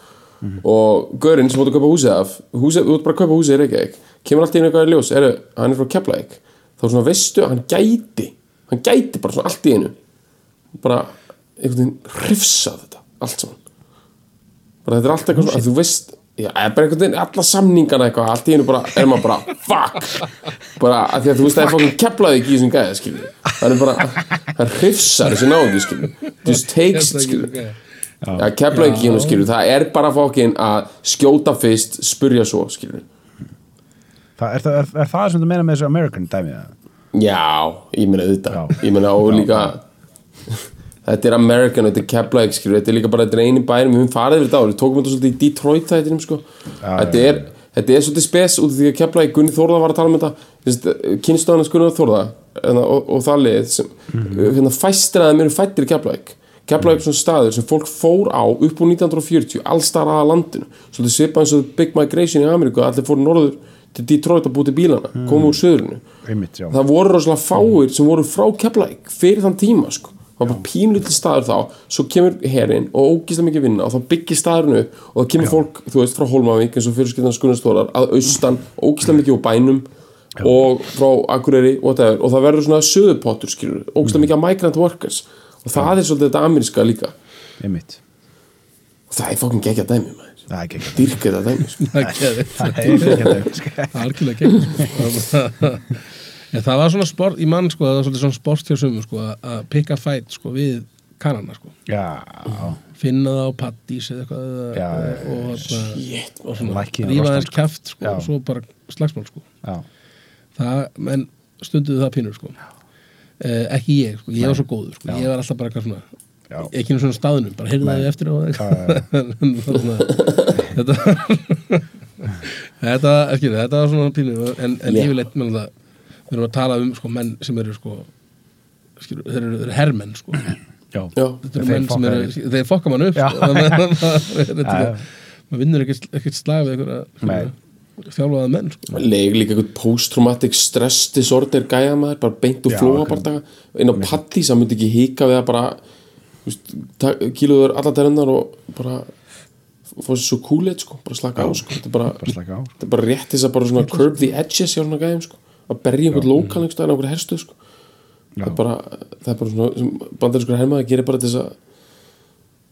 B: Og gaurinn sem þú ert að kaupa húsið af, húsið, þú ert bara að kaupa húsið í Reykjavík, kemur allt í einu eitthvað í ljós, er, hann er frá Keflavík, þá svona veistu, hann gæti, hann gæti bara svona allt í einu, bara einhvern veginn hrifsa þetta, allt saman. Bara þetta er allt eitthvað að þú veist já, bara einhvern veginn, alla samningana eitthvað allt í einu bara, er maður bara, fuck. Bara, að því að þú veist að það er fokkin keplaði ekki í þessum gæða, skilur það er bara, það hrifsar þessi náðu, skilur just takes it, skilur já, keplaði ekki í hennu, skilur, það er bara fokkin að skjóta fyrst, spurja svo, skilur
A: Það, er, er, er það sem þú meina með þessu American dæmi?
B: já, ég meina
A: Já.
B: ég meina og líka þetta er American, þetta er Keflavík þetta er líka bara, þetta er eini bærum við höfum farið yfir þetta á, við tókum þetta svolítið í Detroit þættinum sko, þetta er þetta er svolítið spes út af því að Keflavík Gunni Þórða var að tala um þetta. Kynnstofan Gunni Þórða hérna, og, og það lið sem, hérna, fæstir að þeim eru fættir í Keflavík Keflavík er svona staður sem fólk fór á upp úr 1940, allstar aða landinu. Svolítið svipað eins og Big Migration í Ameríku allir fóru norður til Detroit að búti bílana, komu úr söðurinu það voru rosalega fáir sem voru frá Keflæk fyrir þann tíma sko. Það var bara pínlítið staður þá svo kemur herinn og ógíslega mikið vinna og þá byggir staðurinn upp og það kemur fólk þú veist frá Hólmavík eins og fyrirskiptan Skunnastórar að austan, ógíslega mikið úr bænum og frá Akureyri og, whatever, og það verður svona söðupottur skilur, ógíslega mikið af migrant workers og það er svolítið þetta ameríska líka.
A: Einmitt.
B: Og það er fokkin geggja dæmi maður. Dyrka þetta dæmi. Sko.
C: það er geðveikt.
A: Það er
C: algjörlega gegn en það var svona sport í mann sko, það var svona sport hjá sumum sko, að- að pikka fæt sko, við kannana sko.
A: Já,
C: finna það á pattís eða eitthvað og, og, og,
B: Shit,
C: og svona
A: og
C: rífa þess
A: sko.
C: kæft sko, og svo bara slagsmál sko.
A: já,
C: það, menn stunduðu það pínur sko. eh, ekki ég, sko. ég var svo góður sko.
A: Já.
C: ég var alltaf bara eitthvað svona
A: Já.
C: ekki einu svona staðnum, bara heyrðu það eftir á þetta þetta, skilur, þetta var svona pínu en, en yfirleitt menn það við erum að tala um sko, menn sem eru sko, skilur, þeir eru, þeir eru hermenn sko. Þetta eru menn sem eru, þeir fokka mann upp sko, maður- vinnur ekkert ekkert slag við einhverja þjálfaða menn sko.
B: Leg líka eitthvað post-traumatic stress disorder gæja maður, bara beint úr
A: Já,
B: flóa inn á patti sem myndi ekki hika við að bara kíluður alla dærunar og bara sér svo kúleit sko, bara slaka á sko, þetta er bara,
A: bara slaka á.
B: þetta er bara rétt þess að bara svona curb the edges hjá svona gæjum sko, að berja einhvern lokal einhvern einhver herstuð sko það er bara, það er bara svona sem bandarískur hermaði gerir bara þess að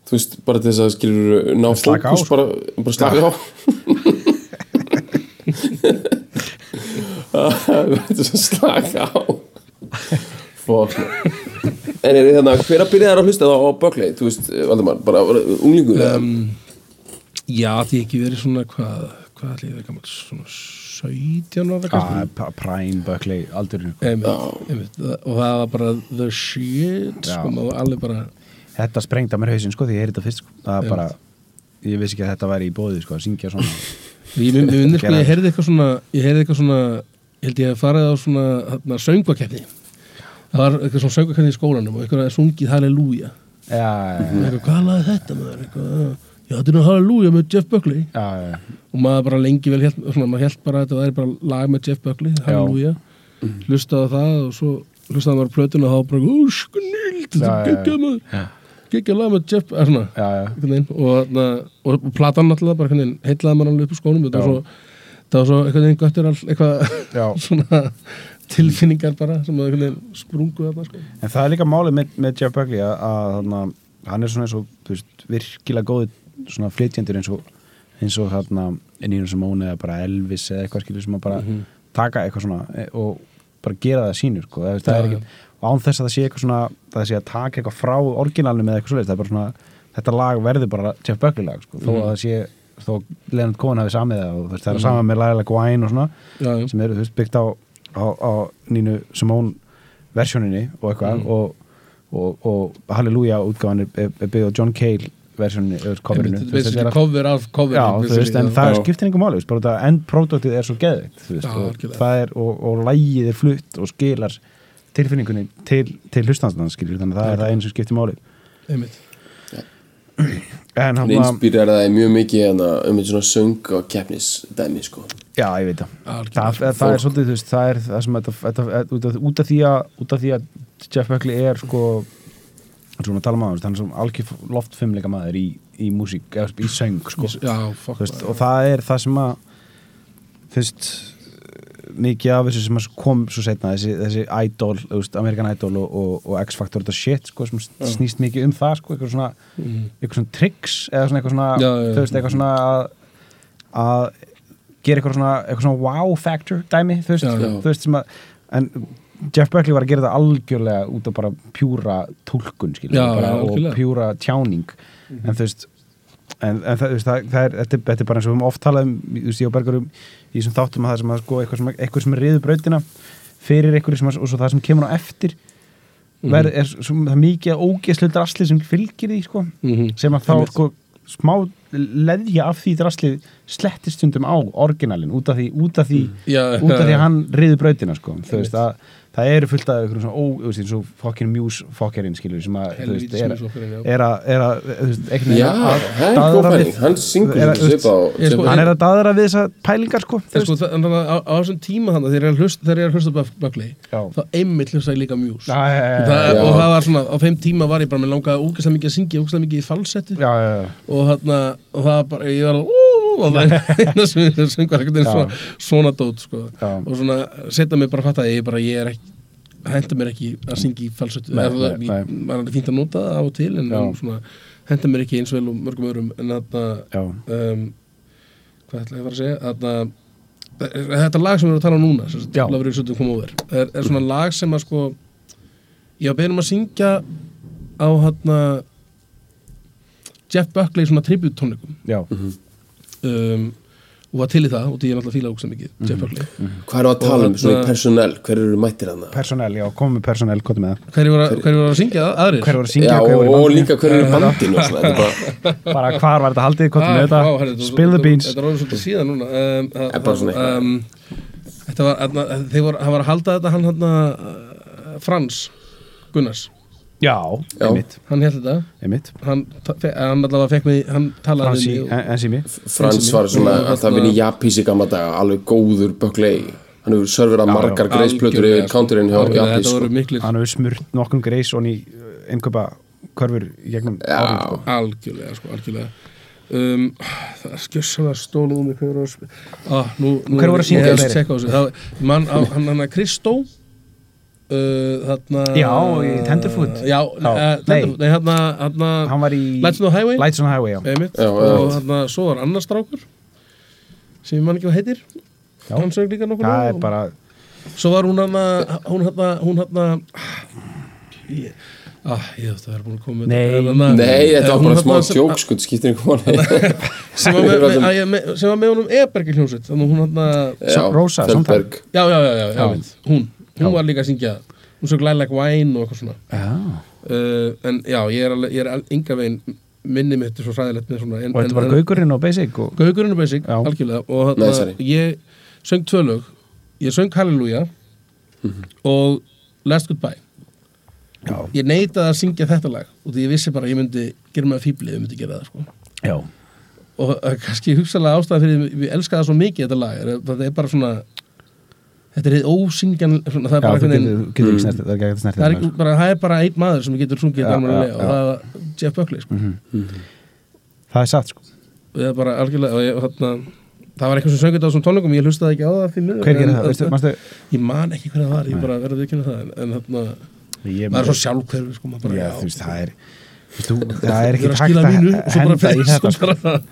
B: þú veist, bara þess að skilur ná fókus,
A: sko.
B: bara, bara slaka á. Þetta er svo slaka á. Fokk en er þetta, hver að byrja þær að hlusta þá á Bökley, þú veist, Valdimar bara unglingur um,
C: já, því ekki verið svona hvað, hvað ég verið gammal svona 17 ára
A: Ah, Prime, Buckley,
C: einmitt, og það var bara the shit
A: Já.
C: sko, maður var alveg bara
A: Þetta sprengdi að mér hausinn sko því ég heyrði þetta fyrst sko. Það er
C: Já.
A: bara, ég vissi ekki að þetta væri í bóði sko að syngja svona.
C: Ég, ég, ég, sko,
A: Gera-
C: ég heyrði eitthvað svona ég heyrði eitthvað svona, ég held ég að farið á svona hérna, söngvakefni það var eitthvað svona söngvakefni í skólanum og eitthvað að sungið Halleluja
A: Já, já,
C: eitthvað, hvað laði þetta maður? Eitthvað, já, þetta er nú Halleluja með Jeff Buckley.
A: Já, já,
C: og maður bara lengi vel svona, maður held bara að þetta væri bara lag með Jeff Buckley Halleluja, hlustaði á það og svo hlustaði maður á plötuna og þá bara, ó, snild, þetta er
A: já,
C: geggjað maður. Geggjað lag með Jeff, eða svona og, þarna, og, platan náttúrulega bara heitlaði mann alveg upp úr skónum. Þetta var svo, það var svo einhvern veginn göttur eitthvað svona tilfinningar bara sem að sprungu þarna sko.
A: En það er líka málið með, með Jeff Buckley að, að hann er svona eins og veist, virkilega góði svona flytjendur eins og eins og þarna Nínú Simone eða bara Elvis eða eitthvað skilur sem að bara taka eitthvað svona e, og bara gera það sínur sko. það, það er ekki, án þess að það sé eitthvað svona það sé að taka eitthvað frá orginalinu með eitthvað svoleiðis, það er bara svona, þetta lag verður bara Jeff Buckley lag, sko, þó að það sé þó Leonard Cohen hafi samið það og það er sama með Laila Gwine og svona
C: já,
A: sem eru þú veist, byggt á, á, á Nínu Simone versjóninni og eitthvað og, og, og Halleluja útgáðan er, er, er byggð á John Cale
C: er
A: er
C: cover af cover
A: Já, þú veist, en það skiptir einhver þetta endproduktið er svo geðvikt, og er, og, og lægið er flutt og skilar tilfinningunni til, til hlustanstans, þannig að það er það einu sem skiptir máli.
C: einmitt.
A: En
B: inspýrar það mjög mikið hana, um einn svona söng og keppnis dæmi sko.
A: Já, ég veit það. Það, það, það er svolítið, þú veist, það er það sem þetta, þetta, þetta út, af, út, af því að, út af því að Jeff Buckley er sko svona að tala um aðeins, hann er svona algjör loftfimleika maður í, í músík, í söng sko.
C: já,
A: veist, og það er það sem að veist mikið af þessu sem kom svo setna þessi, þessi Idol, veist, American Idol og, og, og X-Factor, þetta shit sko, sem snýst mikið um það sko, eitthvað svona eitthvað svona tricks eða svona eitthvað svona,
C: Já, já,
A: veist, eitthvað svona að, að gera eitthvað svona, eitthvað svona wow factor dæmi, þú veist sem að en Jeff Buckley var að gera þetta algjörlega út af bara pjúra tólkun skilur,
C: Já,
A: bara,
C: já,
A: og pjúra tjáning en þú veist en, en það, veist, það, það er, þetta, er- þetta er bara eins og við höfum oft talað um, þú veist, ég og Bergur um í þessum þáttum að það sem að sko eitthvað sem, eitthvað sem er riður brautina fyrir eitthvað sem að, og svo það sem kemur á eftir
C: Mhm.
A: verð, er svo, það er mikið ógeðslu drasli sem fylgir því sko,
C: Mhm.
A: sem að þá sko smá leðja af því drasli slettist stundum á orginalin út af því, út af því,
C: Já,
A: út af því hann riður brautina sko, þú veist að það eru fullt af einhverjum svona ó, þú veist, eins og fokkin mjús fokkerinn skilur sem að, þú veist, er,
C: mjúsfokkerinn,
A: er að, er að, þú veist, einhvern
B: Já,
A: daðra
B: góð pæling, hann syngur
A: hann er að daðra við þessa pælingar sko, þú veist.
C: sko, það, þannig að á, þessum tíma þannig þegar ég er að hlusta,
A: Já.
C: þá einmitt hlusta ég líka mjús og það var svona, á þeim tíma var ég bara með langaði ógæslega mikið að syngja, ógæslega mikið í falsetti og þarna, og það var bara, ég var alveg og það er söngur ekkert einn svona, svona dót sko.
A: Já.
C: og svona, setja mig bara að fatta að ég bara, ég er ekki henda mér ekki að syngja í falsettu
A: Nei,
C: það er fínt að nota það á og til en svona, henda mér ekki eins vel og mörgum öðrum en
A: já.
C: um, hvað ætla ég að fara að segja þarna, þetta lag sem við erum að tala um núna er, er svona lag sem að sko ég var beðin um að syngja á hérna Jeff Buckley svona tribute tónleikum
A: já.
C: um, og var til í það og því ég náttúrulega fíla ógst mikið Jeff Buckley.
B: Hvað erum við að tala um svona í persónell? Hver eru mættir hann?
A: Persónell, já, komum með persónell, hvað með það.
C: Hverju voru að, að syngja það? aðrir?
A: Hver var að syngja,
B: Já,
A: hver var í
B: og líka hver eru í bandinu og svona, þetta er bara
A: Bara hvar var þetta haldið, hvað
C: Ah,
A: með
C: herri,
A: þetta Spill the beans.
C: Þetta er orðið svolítið síðan núna. Um,
B: Er
C: um, Þetta var, voru, hann var að halda þetta hann hann uh, Frans Gunnars,
A: Já,
B: Já.
A: einmitt,
C: hann held þetta
A: einmitt
C: hann, hann allavega fekk mig hann talaði
A: Fransi, Enzimi
B: Frans var svona að það
C: þarna-
B: vinni Japís í gamla daga alveg góður böklei hann hefur serverað
A: Já,
B: margar
C: já.
B: greisplötur
C: Algjörlega,
B: yfir
C: sko.
B: counterinn hjá
C: Algjörlega,
B: Japís
C: Þetta
B: sko.
C: voru miklir
A: Hann hefur smurt nokkrum greis og ný innkaupa körfur í gegnum
B: Já.
A: árin sko.
C: algjörlega, sko, algjörlega um, það er skjössalega stóluð um mig hver voru að spila ah, nú, nú
A: Hver voru að syngja
C: ég- ég
A: þeir?
C: tjekka á þessu. Það- mann, á- hann hann að Kristó uh, þarna
A: Já, í Tenderfoot.
C: já,
A: Já,
C: uh. Tenderfoot, nei, hann hann
A: Hann var í
C: Lights on the Highway.
A: Lights on the Highway, já.
C: Einmitt,
B: Já,
C: og hann svo var annar strákur sem ég man ekki hvað heitir.
A: Já.
C: hann sög líka nokkuð
A: Það er
C: og-
A: bara
C: svo var hún hann hún hann hún hann ég Ah, ég þátt að vera búin að koma með
A: Nei.
C: þetta. En þarna-
B: Nei, þetta var
C: hún
B: bara smá tjók sko, þetta skiptir einhvern veginn
C: sem var með, með, að ég- með, sem var með honum hljómsveit. Hún hann
B: Já,
A: Rósa,
B: Feldberg
C: já, já, já, já, já, hún hún var líka að syngja hún sög Lilac Wine og eitthvað svona.
A: Já,
C: uh, en já, ég er, alveg, ég er enga veginn minni mitt er svo hræðilegt með svona en,
A: og þetta var Gaugurinn og Basic og
C: Gaugurinn og Basic,
A: Já.
C: algjörlega. Og
B: Nei,
C: ég söng tvö lög. Ég söng Halleluja
B: Mhm.
C: og Last Goodbye.
A: Já,
C: ég neitaði að syngja þetta lag og því ég vissi bara að ég myndi gera mig að fíbli ef ég myndi gera það sko.
A: Já,
C: og uh, kannski hugsalega ástæða fyrir við elska það svo mikið þetta lag er, að það er bara svona þetta er ósyngjan svona, það er bara
A: ekki það er ekki snert
C: það er, ekki, bara, það er bara einn maður sem getur sungið
A: já,
C: og það er Jeff Buckley sko.
A: Það er satt sko.
C: Og ég er bara algjörlega og ég, og þarna, það var eitthvað sem söngið á þessum tónleikum ég hlustaði ekki á það fyrir miður
A: Hver gerir
C: en-
A: það, veistu, manstu
C: ég man ekki hvernig það var, ég bara verði að vikina það en, en þarna,
A: Ég-
C: maður er svo sjálfhverfi sko,
A: veist, það er þú Það er
C: ég
A: ekki
C: er að
A: hægt að
C: mínu bara
A: henda í þetta sko.
C: bara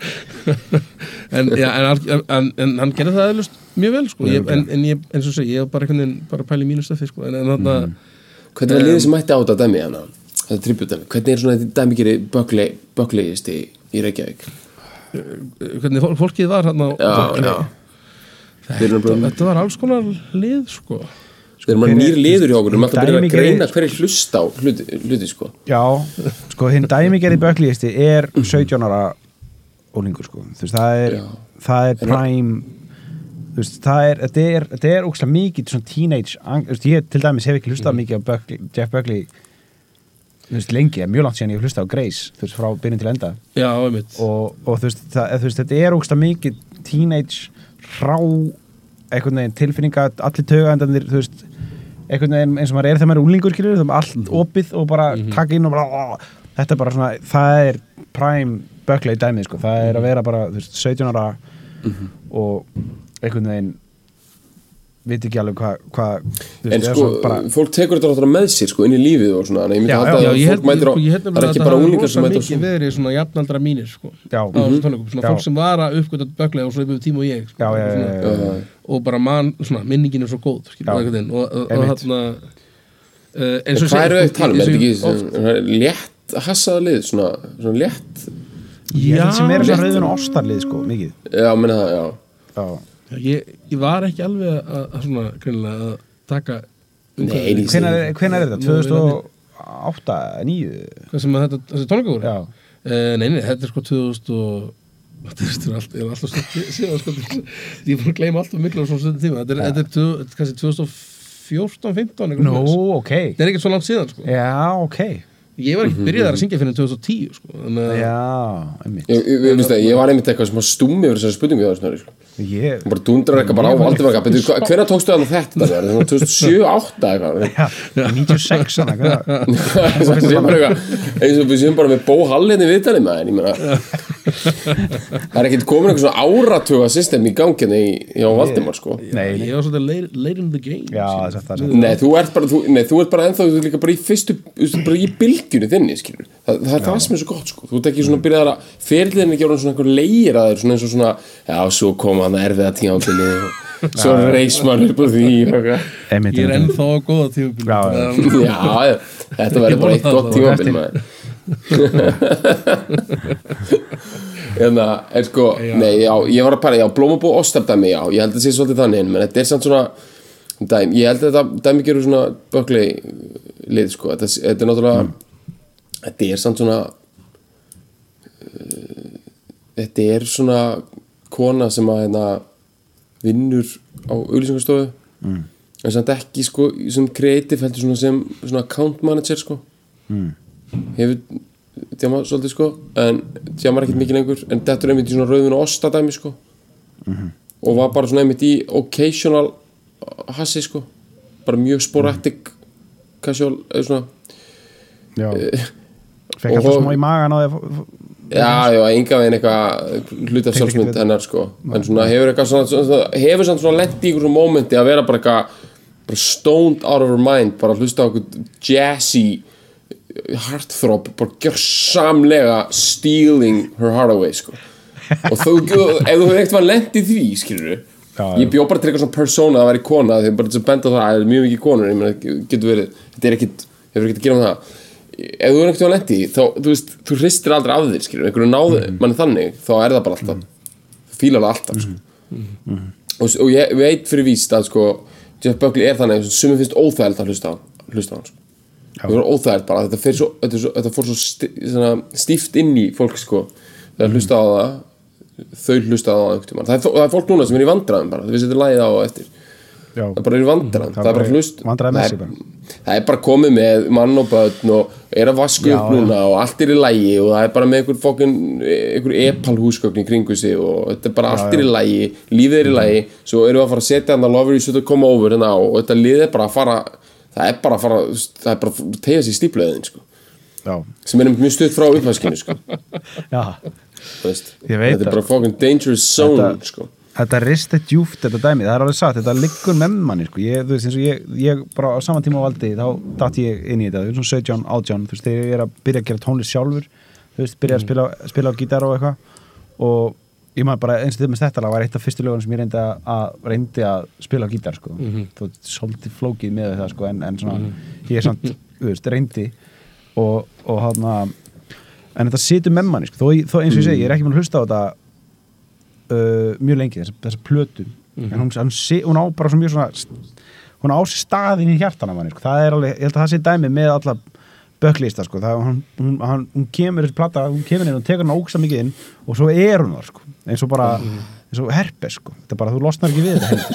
C: en, já, en, en, en hann gerði það eðlust mjög vel sko. ég, en, en ég, eins og segi, ég var bara einhvern veginn bara að pæla í mínu stöfi sko. en, en þarna
A: Mhm.
B: Hvernig var liðið sem mætti á þetta dæmi hana? Þetta tributdæmi, hvernig er svona þetta dæmi gerir Böklei, Bökleiist í, í Reykjavík?
C: hvernig fólk- fólkið var hann á
B: Já, já
C: þetta, þetta var alls konar lið sko.
B: Þeir eru maður nýr liður hjá okkur, við erum alltaf að byrja að greina hverju hlusta á hluti, hluti sko.
A: Já, sko, hinn dæmigerði bökliðisti er 17 ára ólingur, sko, þú veist, það er það er prime þú veist, það er, þetta er, þetta er ógslag mikið svona teenage, þú veist, ég til dæmis hef ekki hlustað mikið á Buckley, Jeff Buckley þú veist, lengi, mjög langt síðan ég hef hlustað á Grace, þú veist, frá byrjun til enda.
C: Já, einmitt.
A: Og, og þú, veist, það, þú veist, þetta er ógslag mikið teenage rá einhvern veginn tilfinninga, allir tögandanir þú veist, einhvern veginn eins og maður er þegar maður er úlingur, skilur, það er allt opið og bara taka inn og bara þetta er bara svona, það er prime Buckley dæmið, sko, það er að vera bara þú veist, 17 ára og einhvern veginn veit ekki alveg hvað hva,
B: En sko, fólk tekur þetta náttúrulega með sér sko, inn í lífið og svona,
A: Já,
C: Já,
B: að
C: ég held,
B: er ekki
C: að
B: bara
C: það
B: úlingar
C: rosa mikið verið svona jafnaldra mínir sko,
A: Já.
C: á þessum tónleikum, svona
A: Já.
C: fólk sem var að uppgöta böklega og svo yfir tíma og ég sko,
A: Já, já, já,
C: svona,
A: já, já, já.
C: og bara mann, svona, minningin er svo góð skilur,
A: Já.
C: og, þarna uh,
B: En hvað eru þau að tala um? Er þetta ekki létt hassaða lið, svona, svona létt
A: ég held sem er
C: Já.
A: svona rauðin og ostarlið, sko, mikið
B: Já, menna það, já
A: Já.
C: Já, ég, ég var ekki alveg að, að svona, greinilega að taka
A: hvenær er, hvenær er þetta?
C: Nú er við
A: 2008, 9
C: hvað sem að þetta, þessi tónleika voru
A: Já.
C: Uh, nei, nei, þetta er sko 2000 og þetta er, alltaf síðan sko, ég búin að gleyma alltaf miklu á svona stundin tíma, þetta er, þetta er, kannski 2014, 15 eitthvað
A: Nú,
C: svoleiðis.
A: ok
C: þetta er ekkert svo langt síðan sko.
A: Já, ok
C: ég var ekki byrjað að syngja fyrir 2010 sko.
A: Já, einmitt
B: Ég, ég, ég, það, ég var einmitt eitthvað sem að stúmi yfir þessari spurningu hjá þessari sko.
A: Ég,
B: bara dundrar eitthvað bara á hvenær tókstu það þetta? Það var það 2007, 8 eitthvað
A: já, 96 svona, hvað?
B: Það sé bara eitthvað eins og við séum bara með Bó Hallin í viðtalið það er ekkert komin eitthvað svona áratuga system í ganginni í, Valdimar sko.
A: Nei, nei,
C: ég var svolítið late, late in the game
A: já, það er það
B: Nei, þú ert bara, þú, nei, þú ert bara ennþá þú ert líka bara í fyrstu, bara í bylgjunni þinni, skilur það, það er það sem er svo gott, sko. Þú ert ekki svona byrjað að fyrirliðin ekki orðin svona einhver leir að þeir svona eins og svona, já, svo koma hann erfiða tímabili og svo reis mann upp úr því
C: ég er ennþá á góða tíma
A: Já, já.
B: já, já, þetta verður bara eitt
C: vona það, það
B: Hérna, en sko, nei, já, ég var að pæla, já, blómabú ostardæmi, já, ég held að það sé svolítið þannig, menn þetta er samt svona, dæmi, ég held að þetta dæmi gerur svona bökli lið, sko, þetta, þetta er náttúrulega, þetta er samt svona, uh, þetta er svona kona sem að, hérna, vinnur á auglýsingarstofu, mm. en samt ekki, sko, sem kreatív heldur svona sem, svona account manager, sko, mm. Hefur djama svolítið sko en djamar ekkert mikið lengur en þetta er einmitt í svona rauðun og ostadæmi sko. Og var bara svona einmitt í occasional hassi sko. Bara mjög sporadic casual eða svona.
A: Já.
B: Eh,
A: Fekk alltaf smá í magan á því
B: já, já, enga veginn eitthvað
A: Tengdi
B: sjálfsmynd hennar sko. En svona hefur eitthvað svona, hefur svona lent í svona momenti að vera bara eitthvað bara stoned out of her mind bara hlusta á eitthvað jazzy heartthrob bara gjörsamlega stealing her heart away sko og þú, ef þú hefur eitthvað lent í því skilur
A: Já,
B: ég bjó bara til eitthvað svona persóna að vera í kona þegar bara til að benda á það að það er mjög mikið konur ég meina, getur verið, þetta er ekkit hefur ekkit að gera um það ef þú er ekkert í því, þá, þú veist, þú hristir aldrei af þér skilur, einhverju náðu
A: Mhm.
B: manni þannig þá er það bara alltaf, þú fílar það alltaf sko. og, og ég veit fyrir víst að sko, Jeff Buckley er þannig sem finnst óþægild að hlusta á hlusta á hann sko. Það óþægild bara, þetta, svo, þetta, svo, þetta fór svo svona, stíft inn í fólk sko, þegar hlusta á það. Þau hlusta á það einhvern tímann. það er, fó- það fólk núna sem er í vandræðum bara, þú veist þetta lægið á og eftir.
A: Já,
B: það er bara í vandræðum, það, er bara hlust það það er bara komið með mann og börn og er að vasku upp
A: Já,
B: núna og allt er í lægi og það er bara með einhver fokkin einhver epal húsgögn í kringu sig og þetta er bara allt er í lægi lífið er í lægi, svo erum við að fara að setja hann að lover you should come over hérna og þetta lið er bara að fara það er bara að fara, það er bara að tegja sig í stípleðin sko, sem er mjög stutt frá upphæskinu sko,
A: veit
B: þetta er bara fokkin dangerous zone
A: Þetta-
B: sko.
A: Þetta rist er djúft þetta dæmi, það er alveg sagt, þetta liggur með manni sko. ég, þú veist, eins og ég, ég bara á saman tíma á valdi þá datt ég inn í þetta, þú veist, svona 17, 18 þú veist, þegar ég er að byrja að gera tónlist sjálfur þú veist, byrja að spila, spila á gítar og eitthvað og ég maður bara eins og þetta með þetta lag var eitt af fyrstu lögunum sem ég reyndi að, að reyndi að spila á gítar sko. þú veist, svolítið flókið með það sko, en, en svona, ég er samt, veist, reyndi og, og hann en þetta situr með manni, sko. þó, þó eins og ég segi, ég er ekki með að hlusta á þetta uh, mjög lengi þessa, þessa plötu en hún, hann, hún á bara svo mjög svona hún á staðin í hjartana manni sko. það er alveg, ég held að það sé dæmi með alla bökklista sko. það, hún, hún, hún kemur þessi plata, hún kemur inn og tekur hann ógsta mikið inn og svo er hún þar sko. Eins og bara, eins og herpes sko. þetta er bara, þú losnar ekki við þetta.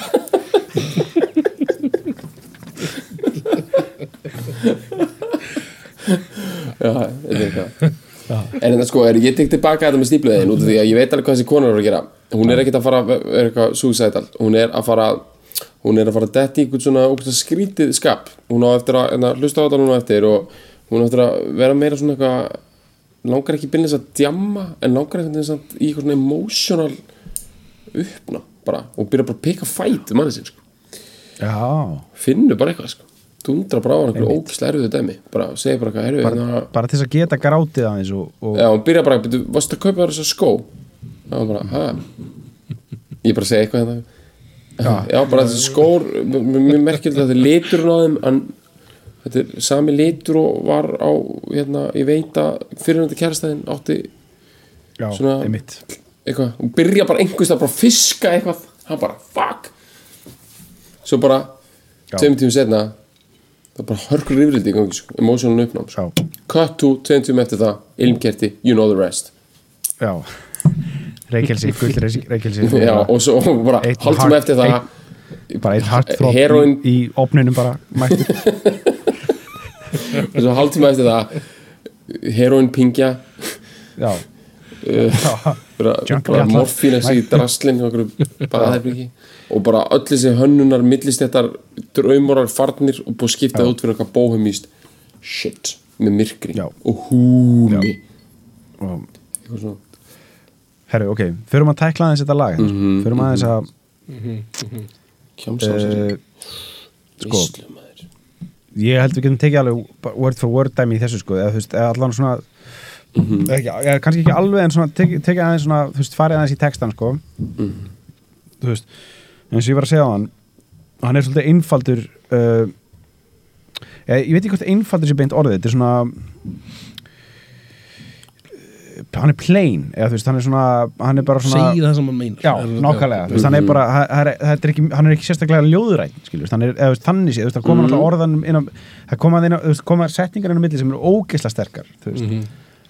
B: Já, þetta er eitthvað. En þetta sko, er, ég tek tilbaka þetta með stípluðin út af því að ég veit alveg hvað þessi konar er að gera. Hún er ekkert að fara að vera eitthvað suicidal. Hún er að fara Hún er að fara að detti í einhvern svona skrítið skap. Hún á eftir að hérna, hlusta á þetta núna eftir og hún á eftir að vera meira svona eitthvað langar ekki byrja þess að djamma en langar einhvern veginn samt í eitthvað svona emotional uppná bara og byrja bara að peka fæt um sinn sko. finnur bara eitthvað sko. dundra bara á hann einhverju ógeðslega erfiðu dæmi bara segir bara eitthvað, herru,
A: bara,
B: hérna
A: bara til þess að geta grátið aðeins og, og
B: Já, hún byrja bara, byrju, varstu að kaupa þér þessa skó? Já, bara, hæ? Ég bara segi eitthvað hérna Já, já bara þessi skór, m- m- mjög merkilegt að þetta er liturinn á þeim en þetta er sami litur og var á, hérna, ég veit að fyrirhandi kærastæðin átti
A: já,
B: svona- eitthvað, hún byrja bara einhvers það bara að fiska eitthvað, hann bara, fuck. Svo bara tveim tímum setna það bara hörkur rifrildi í gangi, sko, emotional uppnám sko. cut to, tveim tímum eftir það, ilmkerti, you know the rest.
A: Já. Reykjelsi, gull Reykjelsi
B: og svo bara
A: Eitt
B: hálftíma
A: hart-
B: eftir það
A: bara eitt hartþrótt í, opninum bara mættur
B: og svo hálftíma eftir það. Heroin pingja.
A: Já, allar.
B: morfína sig í draslinn og, bara öll þessi hönnunar millistéttar draumorar farnir og búið skiptað út fyrir eitthvað bóhumíst shit með myrkri
A: Já.
B: og húmi.
A: Og herru, ok, förum að tækla aðeins þetta lag
B: Mhm,
A: förum aðeins að
B: kjámsásir
A: uh, sko,
B: maður
A: ég held við getum tekið alveg word for word dæmi í þessu sko eða veist, eða allan svona
B: Mhm.
A: ekki, eða, kannski ekki alveg en svona tekið teki aðeins svona, þú veist, farið aðeins í textan sko
B: Mhm.
A: þú veist, eins og ég var að segja á hann hann er svolítið einfaldur uh, ég, ég veit ekki hvort einfaldur sé beint orðið þetta er svona hann er plain eða þú veist, hann er svona hann er bara svona
C: segir það sem hann meinar.
A: Já, nákvæmlega, þú veist, hann er bara hann er, þetta er ekki, hann er ekki sérstaklega ljóðuræn skilur, hann er, eða þú veist, þannig séð, það koma
B: Mhm.
A: náttúrulega orðan það koma, inn á, þú veist, koma setningar inn á milli sem eru ógeisla sterkar, þú veist.
B: Já.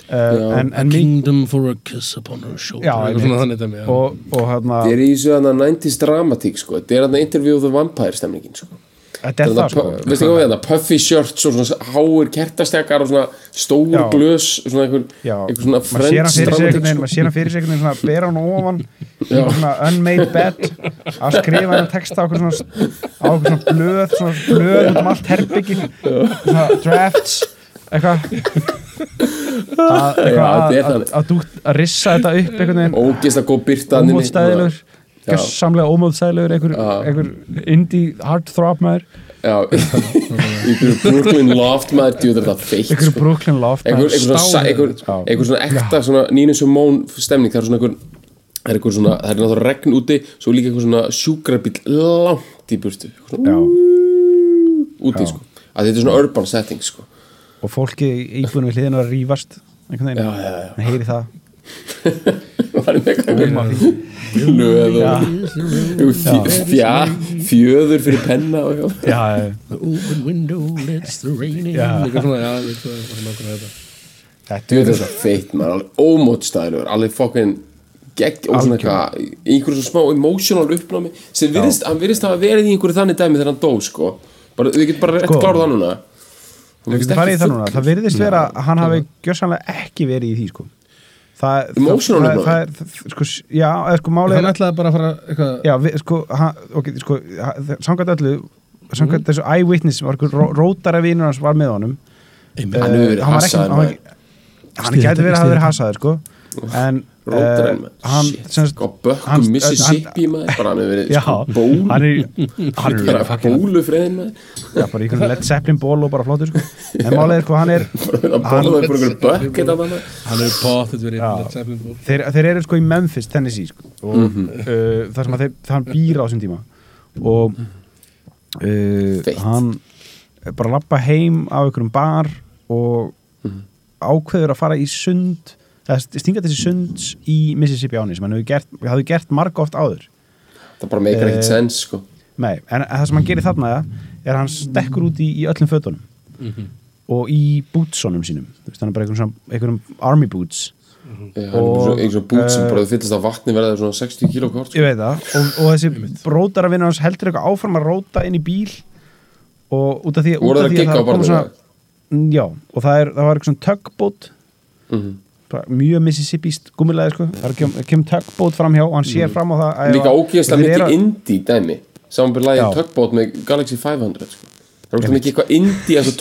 A: uh, en,
C: A
A: en mikið
C: kingdom for a kiss upon her shoulder
B: Þetta er í þessu hann 90s dramatík sko. Þetta er hann interview of the vampire stemningin sko
A: þetta er það, sko
B: Veistu hvað við þetta? Puffy shirts og svona háir kertastekar og svona stór
A: Já.
B: glös svona einhver, einhver svona
A: einhvern
B: sko.
A: maður sér hann fyrir sig einhvern veginn svona bera hann ofan í svona unmade bed að skrifa hann texta á okkur svona á okkur svona blöð, svona blöð út um allt herbyggi svona drafts eitthvað að, að, að, að, að rissa þetta upp einhvern veginn
B: Ógeðslega góð byrta hann
A: ómóðstæðilegur
B: Já.
A: Samlega ómóðstæðilegur einhver, einhver indie heartthrob maður.
B: Einhver Brooklyn loft maður djúður þetta feitt
A: einhver
B: sko.
A: Brooklyn loft maður.
B: einhver, svona, ekta svona Nina Simone stemning það er svona einhver það er einhver svona, það er náttúrulega regn úti svo líka einhver svona sjúkrabíl langt í burtu. Úti sko. Að þetta er svona urban setting sko.
A: Og fólki íbúinu við hliðinu að rífast einhvern veginn, hann heyri það
B: það er með eitthvað fjöður fyrir penna
C: open window lets the rain in. Eitthvað svona, hvað það er þetta.
A: Þetta
B: þetta feitt maður, alveg ómótstæðilegur alveg fokkin gegg og svona eitthvað í einhverju svona smá emotional uppnámi sem virðist, hann virðist hafa verið í einhverju þannig dæmi þegar hann dó sko. Bara, við getum bara rétt
A: Sko.
B: klárað það núna.
A: Við getum farið í það núna, það virðist vera að hann hafi gjörsanlega ekki verið í því sko það,
B: Emotional
A: það, það, er, það, sko, já, eða sko málið
C: hann ætlaði bara að fara eitthvað
A: já, við, sko, hann, ok, sko samkvæmt öllu, samkvæmt þessu eyewitness var einhver ró- rótara vinur hans var með honum.
C: Einmitt.
B: Hann hefur verið
A: Eh, var var ekki- hann gæti verið að hafa verið hasaður sko en eh,
B: maður,
A: hann semst-
B: sko bökkum Mississippi maður, bara hann hefur verið
A: já,
B: sko ból
A: hann er hann er
B: bara
A: fucking-
B: bólufreðin maður.
A: Já, bara í einhvern Led Zeppelin ból og bara flottur sko. En málið er sko, hann er
B: hann þetta maður.
C: Hann Zeppelin ból.
A: þeir, þeir eru sko í Memphis, Tennessee sko. og uh, það sem að þeir, hann býr á þessum tíma. Og uh, hann bara lappa heim af einhverjum bar og ákveður að fara í sund eða stinga þessi sunds í Mississippi áni sem hann hefur gert, gert marg oft áður.
B: Það bara meikar ekkert
A: Eh,
B: sens sko.
A: Nei, en það sem hann gerir þarna er að hann stekkur út í, í öllum fötunum og í bootsonum sínum. Þú veist, hann er bara einhverjum, einhverjum army boots.
B: Já, hann er bara svona- einhver svona bút sem
A: eh,
B: bara fyllist af vatni verða svona 60 kíló kort sko.
A: ég veit það. Og, og þessi rótaravinnur hans heldur eitthvað áfram að róta inn í bíl og út af því, út af
B: það að
A: því
B: á
A: það koma
B: barnum
A: svona, Mm, já, og það, er, það var eitthvað svona tugboat.
B: Mhm.
A: bara mjög Mississippi gummilega sko. það er kem, kem tugboat fram hjá og hann sér fram á það
B: líka ógeðslega mikið indie dæmi. Samanbyrð lagið
A: Já.
B: Tugboat með Galaxy 500 sko. það er ógeðslega mikið eitthvað indie eins og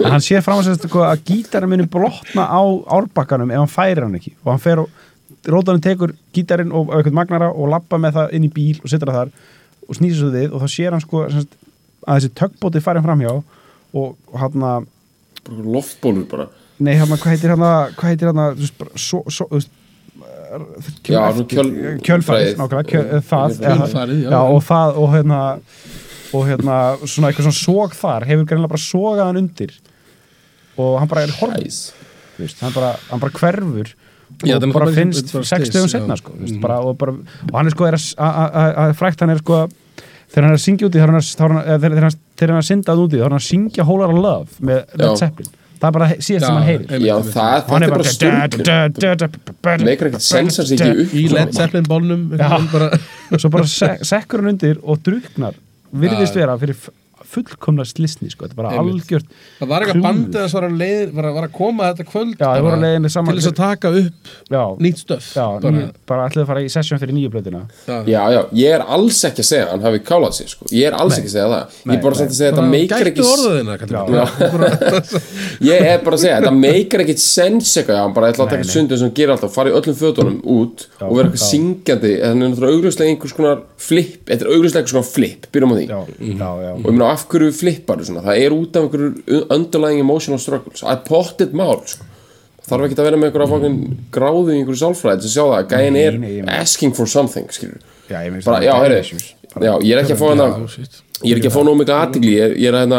A: en hann sér fram að, sérst, sko, að gítarinn muni blotna á árbakkanum ef hann færir hann ekki. Og hann fer og rótanum tekur gítarinn og eitthvað magnara og lappa með það inn í bíl og setur það þar og snýsir svo við og þá sér hann sko að þessi tökbóti færi hann framhjá og hann
B: loftbólur bara
A: nei hann hvað heitir hann að hvað heitir hann að þú veist, svo, svo, þú veist,
B: Já,
A: eftir-
B: kjöl-
A: kjölfarið nákvæmlega, kjöl, það, eða það-
C: Kjölfarið, já.
A: já, og það og hérna og hérna svona eitthvað svona sóg þar hefur greinlega bara sógað hann undir og hann bara er horfið þú veist, hann bara, hann bara hverfur
C: Já,
A: og bara finnst
C: bara
A: sex
C: slys,
A: dögum
C: já.
A: setna sko, þú veist, bara, og, bara, og hann er sko er að, að, að, að frækt hann er sko að- þegar hann er að syngja úti þegar hann er, er hann, eða þegar hann, er að syndað úti að syngja Whole Lotta Love með Led
B: Já.
A: Zeppelin það er bara síðast sem hann heyrir.
B: já það, þetta
A: er
B: bara stundin meikar ekkert sens að sé ekki upp
C: í Led Zeppelin bólnum bara,
A: svo bara se sekkur hann undir og druknar virðist vera fyrir fullkomna slisni sko, þetta er bara
C: Einmitt.
A: algjört
C: það var eitthvað bandið að svara leið var, að- var að koma þetta kvöld bara
A: leiðinni saman-
C: til þess að taka upp
A: já,
C: nýtt stöf
A: já,
C: bara,
A: bara, bara ætlaði að fara í sesjón fyrir nýju blöðina
C: já.
B: já, já, ég er alls ekki að segja að hann hafi kálað sér sko. ég er alls ekki að segja það. Ég er bara að segja að þetta meikar
C: gættu
B: ekki
C: orðaðina
B: ég er bara að segja, þetta meikar ekkit sens eitthvað, já, hann bara ætla að taka sundin sem hann gerir alltaf, fara í öllum fötunum út og vera eitthvað syngjandi, en það er náttúrulega augljóslega einhvers konar flip, þetta er augljóslega einhvers konar flip, byrjum á því.
A: Já, já, já,
B: og ég meina af hverju flippar svona, það er út af einhverju underlying emotional struggles það er pottit mál sko. þarf ekki að vera með einhverja gráðu í einhverju sálfræði að sjá það að gæin er asking for something skilur.
A: Já, ég
B: bara, já,
A: issues.
B: já, ég er ekki að fá hana ég er ekki að fá nóg mikið aðtigli ég, er- ég er hérna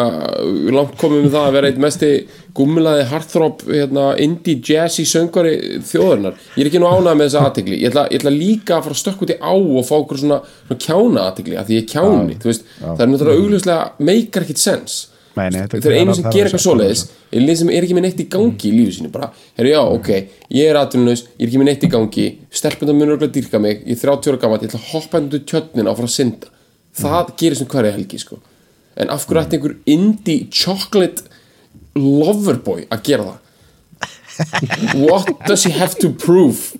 B: langt komið með það að vera eitt mesti gummilaði heartthrob hérna, indie jazzy söngvari þjóðarinnar. Ég er ekki nú ánægð með þessa aðtigli ég, ætla- ég ætla líka að fara að stökk út í á og fá okkur svona, svona kjána aðtigli að því ég er kjáni, þú veist, það er náttúrulega augljóslega meikar ekkit sens
A: Nei, nei, þetta-
B: eru einu sem
A: er
B: eitthvað
A: svo-
B: svoleiðis. Er lið sem er ekki með neitt í gangi í lífi sínu bara, herru já, ok, ég er atvinnulegs ég er ekki með neitt í gangi, stelpundar munur að dýrka mig, ég er 30 ára gammal, ég ætla að hoppa hendur tjötnin á að synda. Það gerir sem hverja helgi, sko. En af hverju ætti einhver indie chocolate loverboy að gera það what does he have to prove?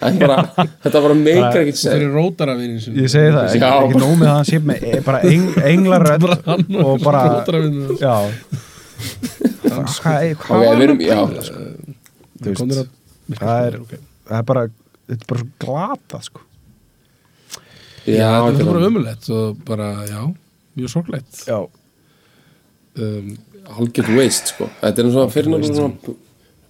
B: Bara, þetta bara meikar ekkert
C: sem
A: Ég segi það, ekki, ekki það að hann sé með e- bara eng, englarödd og bara Hvað að sko?
C: Að
A: það er, það er bara þetta er bara svo glata sko.
B: Þetta
C: er bara
B: er
C: ömulegt og bara, já, mjög sorglegt.
A: Já,
C: um,
B: algjört waste, sko. Þetta er svona fyrir náttúrulega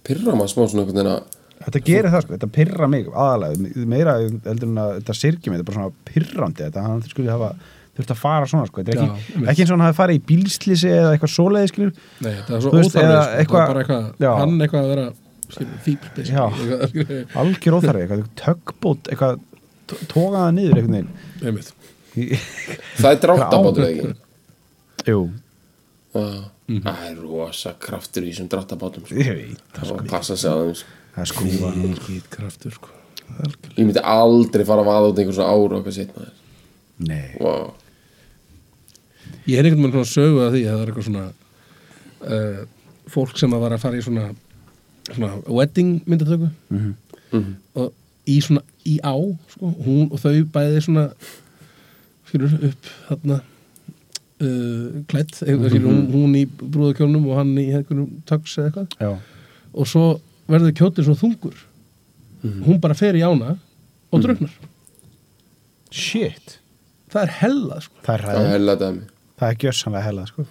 B: pyrra maður smá svona einhvern veginn að
A: þetta gerir það sko, þetta pyrra mig aðalega, meira heldur en að þetta sirkja mig, þetta er bara svona pyrrandi þetta hann skulle hafa þurft að fara svona sko, þetta er
C: Já,
A: ekki,
C: einmitt.
A: ekki eins og hann hafi farið í bílslýsi eða eitthvað svoleiði skilur
C: Nei, það er svo óþarfið sko.
A: eitthvað-
C: Það er bara eitthvað,
A: Já.
C: hann eitthvað að vera fíbl
A: Já. algjör óþarfi, eitthvað töggbót, eitthvað tó- tókaða niður Í-
B: það er dráttabátur
A: Jú,
B: Já. það er rosa kraftur í þessum dráttabátum sko.
A: ég veit það
B: og passa sig að þeim sko.
A: það er skrúfa
C: Skýt kraftur sko
B: ég myndi aldrei fara að vaða út einhver svona ára sitt maður
A: Nei,
B: wow.
C: Ég er einhvern veginn svona sögu að því að það er eitthvað svona uh, fólk sem að var að fara í svona, svona wedding myndatöku
B: Mhm.
C: og í svona í á sko, hún og þau bæði svona fyrir upp þarna uh, klætt mm hún, hún í brúðakjólnum og hann í einhverjum töks eða eitthvað.
A: Já,
C: og svo verður kjótið svo þungur. Hún bara fer í ána og druknar
A: shit.
C: Það er hella sko.
A: Það er
B: er hella dæmi.
A: Það er gjörsanlega hella sko.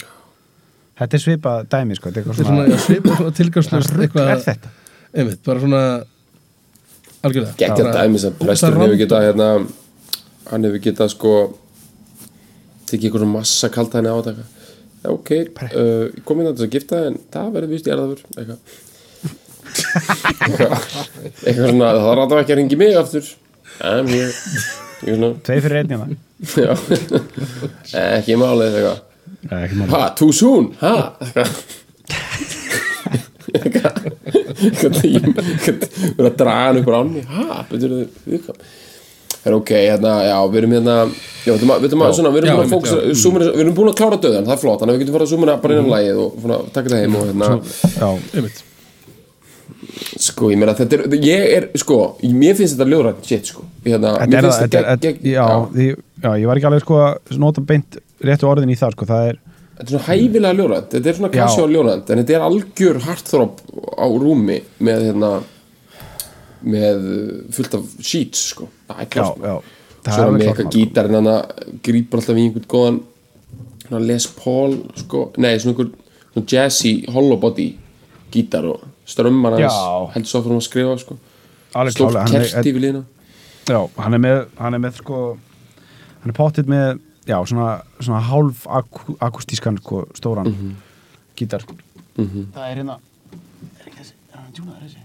A: Þetta er svipað dæmi sko, þetta er
C: þetta svona
A: svona,
C: svona
A: Hvað rugl
C: eitthvað
A: er þetta?
C: einmitt, bara svona algjörlega.
B: Geggja
C: Bara-
B: dæmi sem presturinn hefur getað hérna, hann hefur getað sko tekið svona massa kalta henni á þetta ok, uh, ég kom inn að þess að gifta en það verður vist erðafur eitthvað. Eitthvað svona það alltaf ekki að ringi mig aftur. I'm here. Ég
A: Tvei fyrir einn hérna.
B: Já. Ekki málið eitthvað. Ha, too soon, ha? Eitthvað. Eitthvað. Verið að draga hann upp á ánni. Ha, betur þið viðkvæm er ok, hérna, já, við erum hérna já, við erum að, við erum að, svona, við erum að
C: já. Mm.
B: zoomina- við erum búin að klára döðan, það er flott þannig að við getum farið að zoomina bara innan lægið og svona, taka þetta heim og hérna,
A: Já,
C: einmitt.
B: Sko, ég meina þetta er, ég er, sko, mér finnst þetta ljóðrænt shit, sko, hérna, mér finnst
A: það þetta
B: gegg-
A: Já, því, já, ég var ekki alveg sko að nota beint réttu orðin í það sko, það er
B: þetta er svona hæfilega ljóðrænt þetta er svona með með fullt af sheets sko, það er
A: Já,
B: klart
A: já, það
B: svo er með eitthvað
A: sko.
B: gítar en hann grípur alltaf í einhvern góðan Les Paul sko, nei svona einhvern svona jazzy hollow body gítar og strömmar hans heldur svo fyrir að skrifa sko. Stórt
A: er-
B: kerti við lína
A: Já, hann er með, hann er með sko hann er pottitt með já, svona, svona hálf akustískan sko, stóran gítar sko. Það er hérna er ekki þessi, er hann tjúnaður þessi?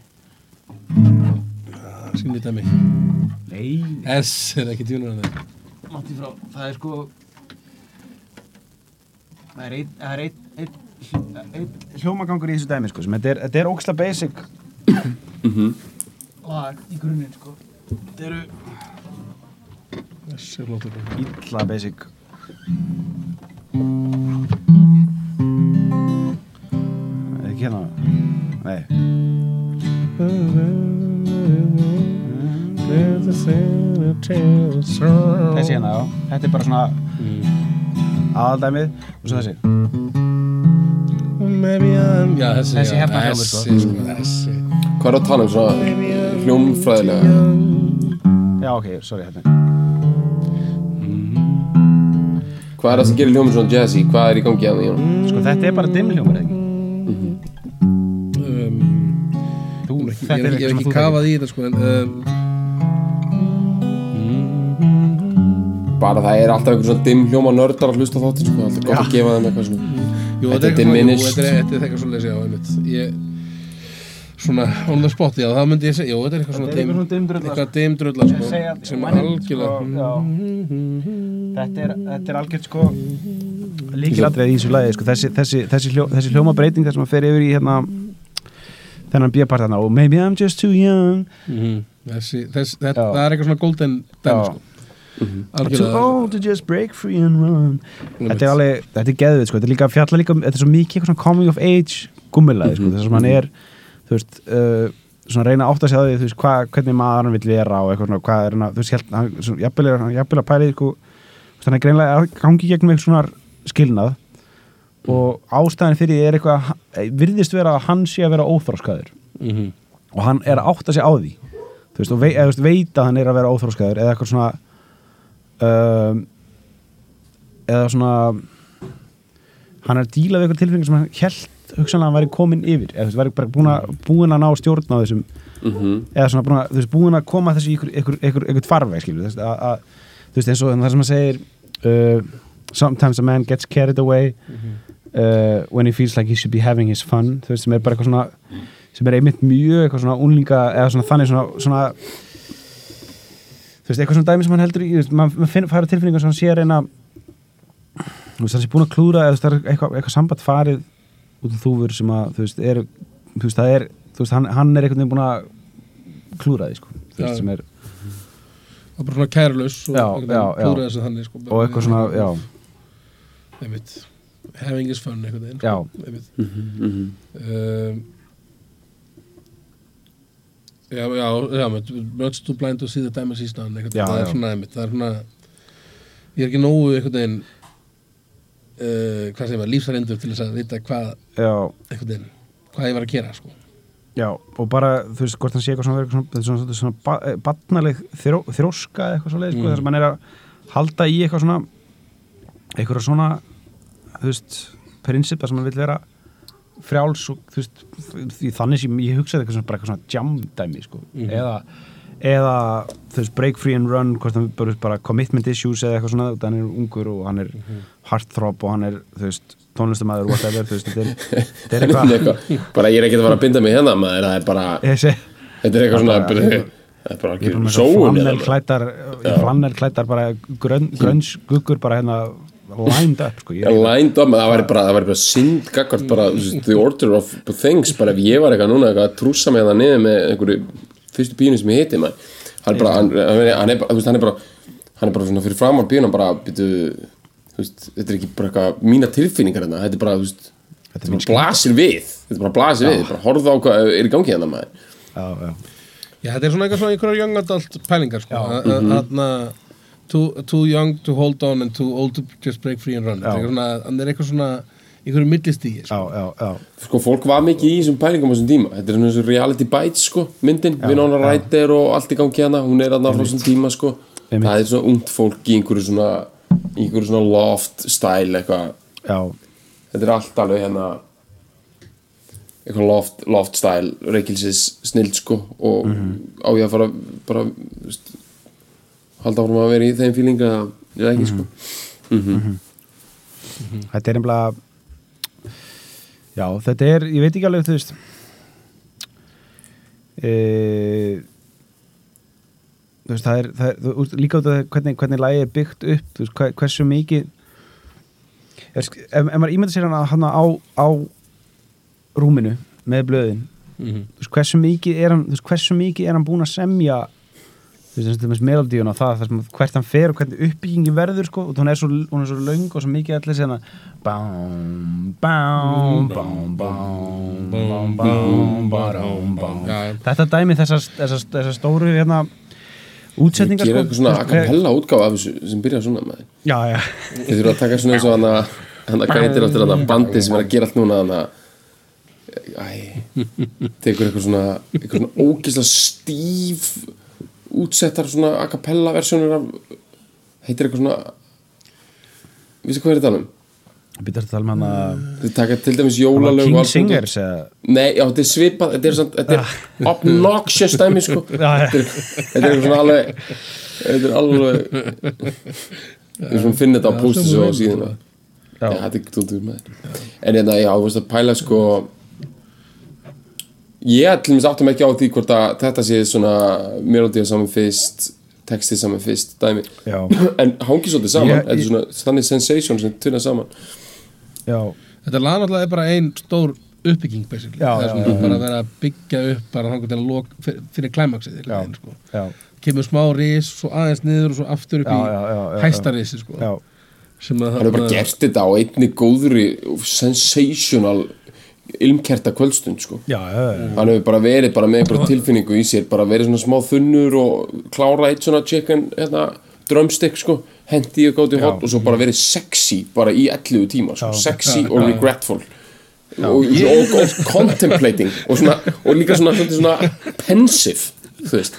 C: Skilnið dæmi.
A: Nei,
C: S er ekki
A: í frá, það er sko það er einn það er einn ein, ein, hljómagangur í þessu dæmi sko, sem þetta er, þetta er óksla basic. Lag í grunninn sko. Þetta eru
C: S er flottur
A: illa basic. Ekki hérna. Nei þessi hérna já. Þetta er bara svona aðaldæmið og svo þessi.
C: Já, þessi,
A: Þessi
C: já,
A: hérna hljómur, sko.
C: Þessi, sko, þessi.
B: Hvað er að tala um svona hljómfræðilega?
A: Já ok, sorry hérna.
B: Hvað er það sem gerir hljóminn svona jazzy? Hvað er í gangi að því
A: sko þetta er bara dimmhljómur eða ekki
C: Ég
A: þetta
C: hef
A: er
C: ekki, ekki
A: þú
C: kafað í þetta sko en um,
B: bara það er alltaf einhver svona dimm hljóma nördar að hlusta á þáttin sko, alltaf gott að gefa þeim eitthvað svona.
C: Jú,
B: Þetta er diminished.
C: þetta er- þetta er eitthvað svona já, einmitt. Ég svona on the spot, já, það myndi ég segja. Jú, þetta er eitthvað svona
A: Þetta er eitthvað
C: dimdrulla, sko,
A: segja-
C: sem algjörlega
A: sko, þetta er, þetta er algjört sko líkilatrið í þessu lagi sko. þessi, þessi, þessi, hljó, þessi hljómabreiting þar sem að fer yfir í hérna þennan bíapart þarna. Og maybe I'm just too young.
C: Mhm. þessi, þess,
A: Já.
C: það er eitthvað svona golden dæmi, sko.
B: Mhm.
A: I'm too old to just break free and run. Þetta er alveg, þetta er geðvið sko, þetta er líka fjalla líka, um- þetta er svo mikið coming of age gummilaði sko, þess að hann er þú veist, uh, svona reyna að sig að því, þú veist, hva, hvernig maður hann vil vera og eitthvað svona, hvað er hann þú veist, hann, jafnvel að pæli, sko, er greinlega gangi gegnum eitthvað svona skilnað og ástæðin fyrir því er eitthvað, að hann- virðist vera að hann sé að vera óþróskaður
C: Mhm.
A: og hann er að átta sig á því. Þú veist, og vei, eða, þú veist, veit að hann er að vera óþróskaður eða eitthvað svona um, eða svona hann er að díla við eitthvað tilfinning sem hann held hugsanlega að hann væri komin yfir. Eða þú veist, væri bara búin að, búin að ná stjórn á þessum
B: Mhm.
A: eða svona búin að, þú veist, búin að koma þessu ykkur, farveg, skilur þú veist, eins og það sem hann segir uh, sometimes a man gets carried away uh, when he feels like he should be having his fun þú veist, sem er bara eitthvað svona sem er einmitt mjög eitthvað svona unlinga eða svona þannig svona, svona þú veist, eitthvað svona dæmi sem hann heldur í maður á tilfinningu sem hann sé að reyna þú veist, hann sé búin að klúra eða það er eitthvað, eitthvað samband farið út af þúfur sem að, þú veist, er þú veist, það er, þú veist, hann, hann er veginn búin að klúra því, sko þú veist, sem er,
C: og bara svona kærlaus og
A: Já, já, já.
C: þannig, sko
A: og eitthvað svona, já,
C: einmitt, having is fun einhvern veginn,
A: Já.
C: sko, einmitt
B: Mhm.
C: um, já, já, já með much too blind to see the damage is done einhvern
A: Já,
C: veginn, það er svona einmitt, það er svona ég er ekki nógu einhvern veginn uh, hvað segir maður, lífsarindur til þess að vita hvað veginn, hvað ég var að gera, sko
A: Já, og bara, þú veist, hvort hann sé eitthvað svona, eitthvað svona, svona, svona, svona ba barnaleg þrjó, þrjóska eða eitthvað svo leið, sko,
C: Mm.
A: þess að mann er að halda í eitthvað svona eitthvað svona, þú veist prinsip þar sem hann vil vera frjáls og, þú veist, því þannig sem ég hugsaði eitthvað svona, bara eitthvað svona jam dæmi, sko,
C: Mhm.
A: eða eða, þú veist, break free and run bara, bara commitment issues eða eitthvað svona, þannig hann er ungur og hann er heartthrob og hann er, þú veist, tónlistamæður whatever, þú veist, þetta er, eitthvað
B: bara ég er ekki að fara að binda mig hérna maður, það er bara, þetta er eitthvað svona
A: Bara-
B: það er bara
A: með
B: sóun
A: flannel klættar flannel klættar bara grön, gröns guggur bara hérna lined up sko. ég,
B: lined up, það væri bara, það væri bara synd gagvart bara, the order of things bara ef ég var eitthvað núna eitthvað að trúsa mig það niður með einhverju fyrstu bíunum sem ég heiti maður, hann er bara hann, hann, er, hann, er, bara- hann er bara hann er bara svona fyrir framar bíunum bara, byrju þú veist, þetta er ekki bara eitthvað mína tilfinningar hérna, þetta er bara, þú veist þetta er bara blasir við, þetta er bara blasir við bara horfðu á hvað er í gangi hérna maður
A: já, já.
C: Já, þetta er svona eitthvað svona einhverjar young adult pælingar sko. Þarna too, too young to hold on and too old to just break free and run. Þetta er eitthvað svona, hann er eitthvað svona einhverju millistígi
A: Já,
C: sko.
A: já, já.
B: sko, fólk var mikið í þessum pælingum á þessum tíma. Þetta er svona þessu reality bites, sko, myndin. Winona Ryder og allt í gangi hérna hún er aðna frá þessum tíma, sko.
A: Einmitt.
B: það er svona ungt fólk í einhverju svona í einhverju svona loft style eitthvað,
A: já.
B: þetta er allt alveg hérna eitthvað loft, loft style reykilsis snild, sko og á ég að fara bara, halda áfram að vera í þeim fílinga eða ekki, sko.
A: Þetta er einhverja já, þetta er, ég veit ekki alveg þú veist. E, þú veist, það er, það er þú, líka út af hvernig, hvernig lagi er byggt upp þú veist, hva- hversu mikið ef, ef, maður ímynda sér hana, hana á, á rúminu með blöðin
C: Mhm.
A: þú veist, hversu mikið er hann veist, hversu mikið er hann búin að semja þú veist, eins og þess melodíun á það, þar sem hvert hann fer og hvernig uppbyggingi verður sko, og hún er svo, hún er svo löng og svo mikið allir sérna bám, bám, bám, bám bám, bám, þetta dæmi þessar, þessar, stóru hérna
B: ég
A: útsetningar
B: gera
A: sko,
B: eitthvað svona a
A: Þú veist, hver-
B: cappella útgáfa af þessu sem byrja svona með
A: já, já,
B: Þið þurfa að taka svona eins og hann að hann að gætir áttur hann að bandi sem er að gera allt núna hann að æ, tekur eitthvað svona eitthvað svona ógislega stíf útsettar svona a cappella versjónur af heitir eitthvað svona vissi hvað er þetta um?
A: býtast að tala með hann að
B: Þið taka til dæmis jólalög og
A: King
B: svona.
A: Singers eða
B: Nei, já, þetta er svipað, þetta er, samt, þetta er obnoxious dæmi, sko. Þetta er, þetta er eitthvað svona alveg þetta er alveg við svona finna þetta á síðuna
C: viljum,
B: Já, þetta er tóttur með En hérna, já, þú veist að pæla sko Ég til mér áttum ekki á því hvort að þetta sé svona melodía saman fyrst textið saman fyrst, dæmi
A: Já.
B: En hangi svolítið saman,
A: Ég-
B: þetta er
A: ég-
B: svona þannig sensation sem tunna saman
A: já,
C: Þetta lag náttúrulega er bara ein stór uppbygging basically,
A: Já,
C: það er svona
A: já, já.
C: bara að vera að byggja upp bara þangur til að lok fyrir, klæmaksið
A: Já.
C: sko.
A: já,
C: kemur smá ris, svo aðeins niður og svo aftur upp
A: Já,
C: í hæsta risi sko.
A: já,
C: sem að
B: Hann hefur bara gert þetta á einni góðri sensational ilmkerta kvöldstund sko.
A: Já, já, já.
B: hann hefur bara verið bara með einhverja tilfinningu í sér bara verið svona smá þunnur og klára eitt svona chicken hérna, drumstick sko, hendi og gáti hot og svo bara verið sexy bara í 11 tíma sko, sexy og regretful. Og, og, og, contemplating og, svona, og líka svona, svona, svona pensive þú veist.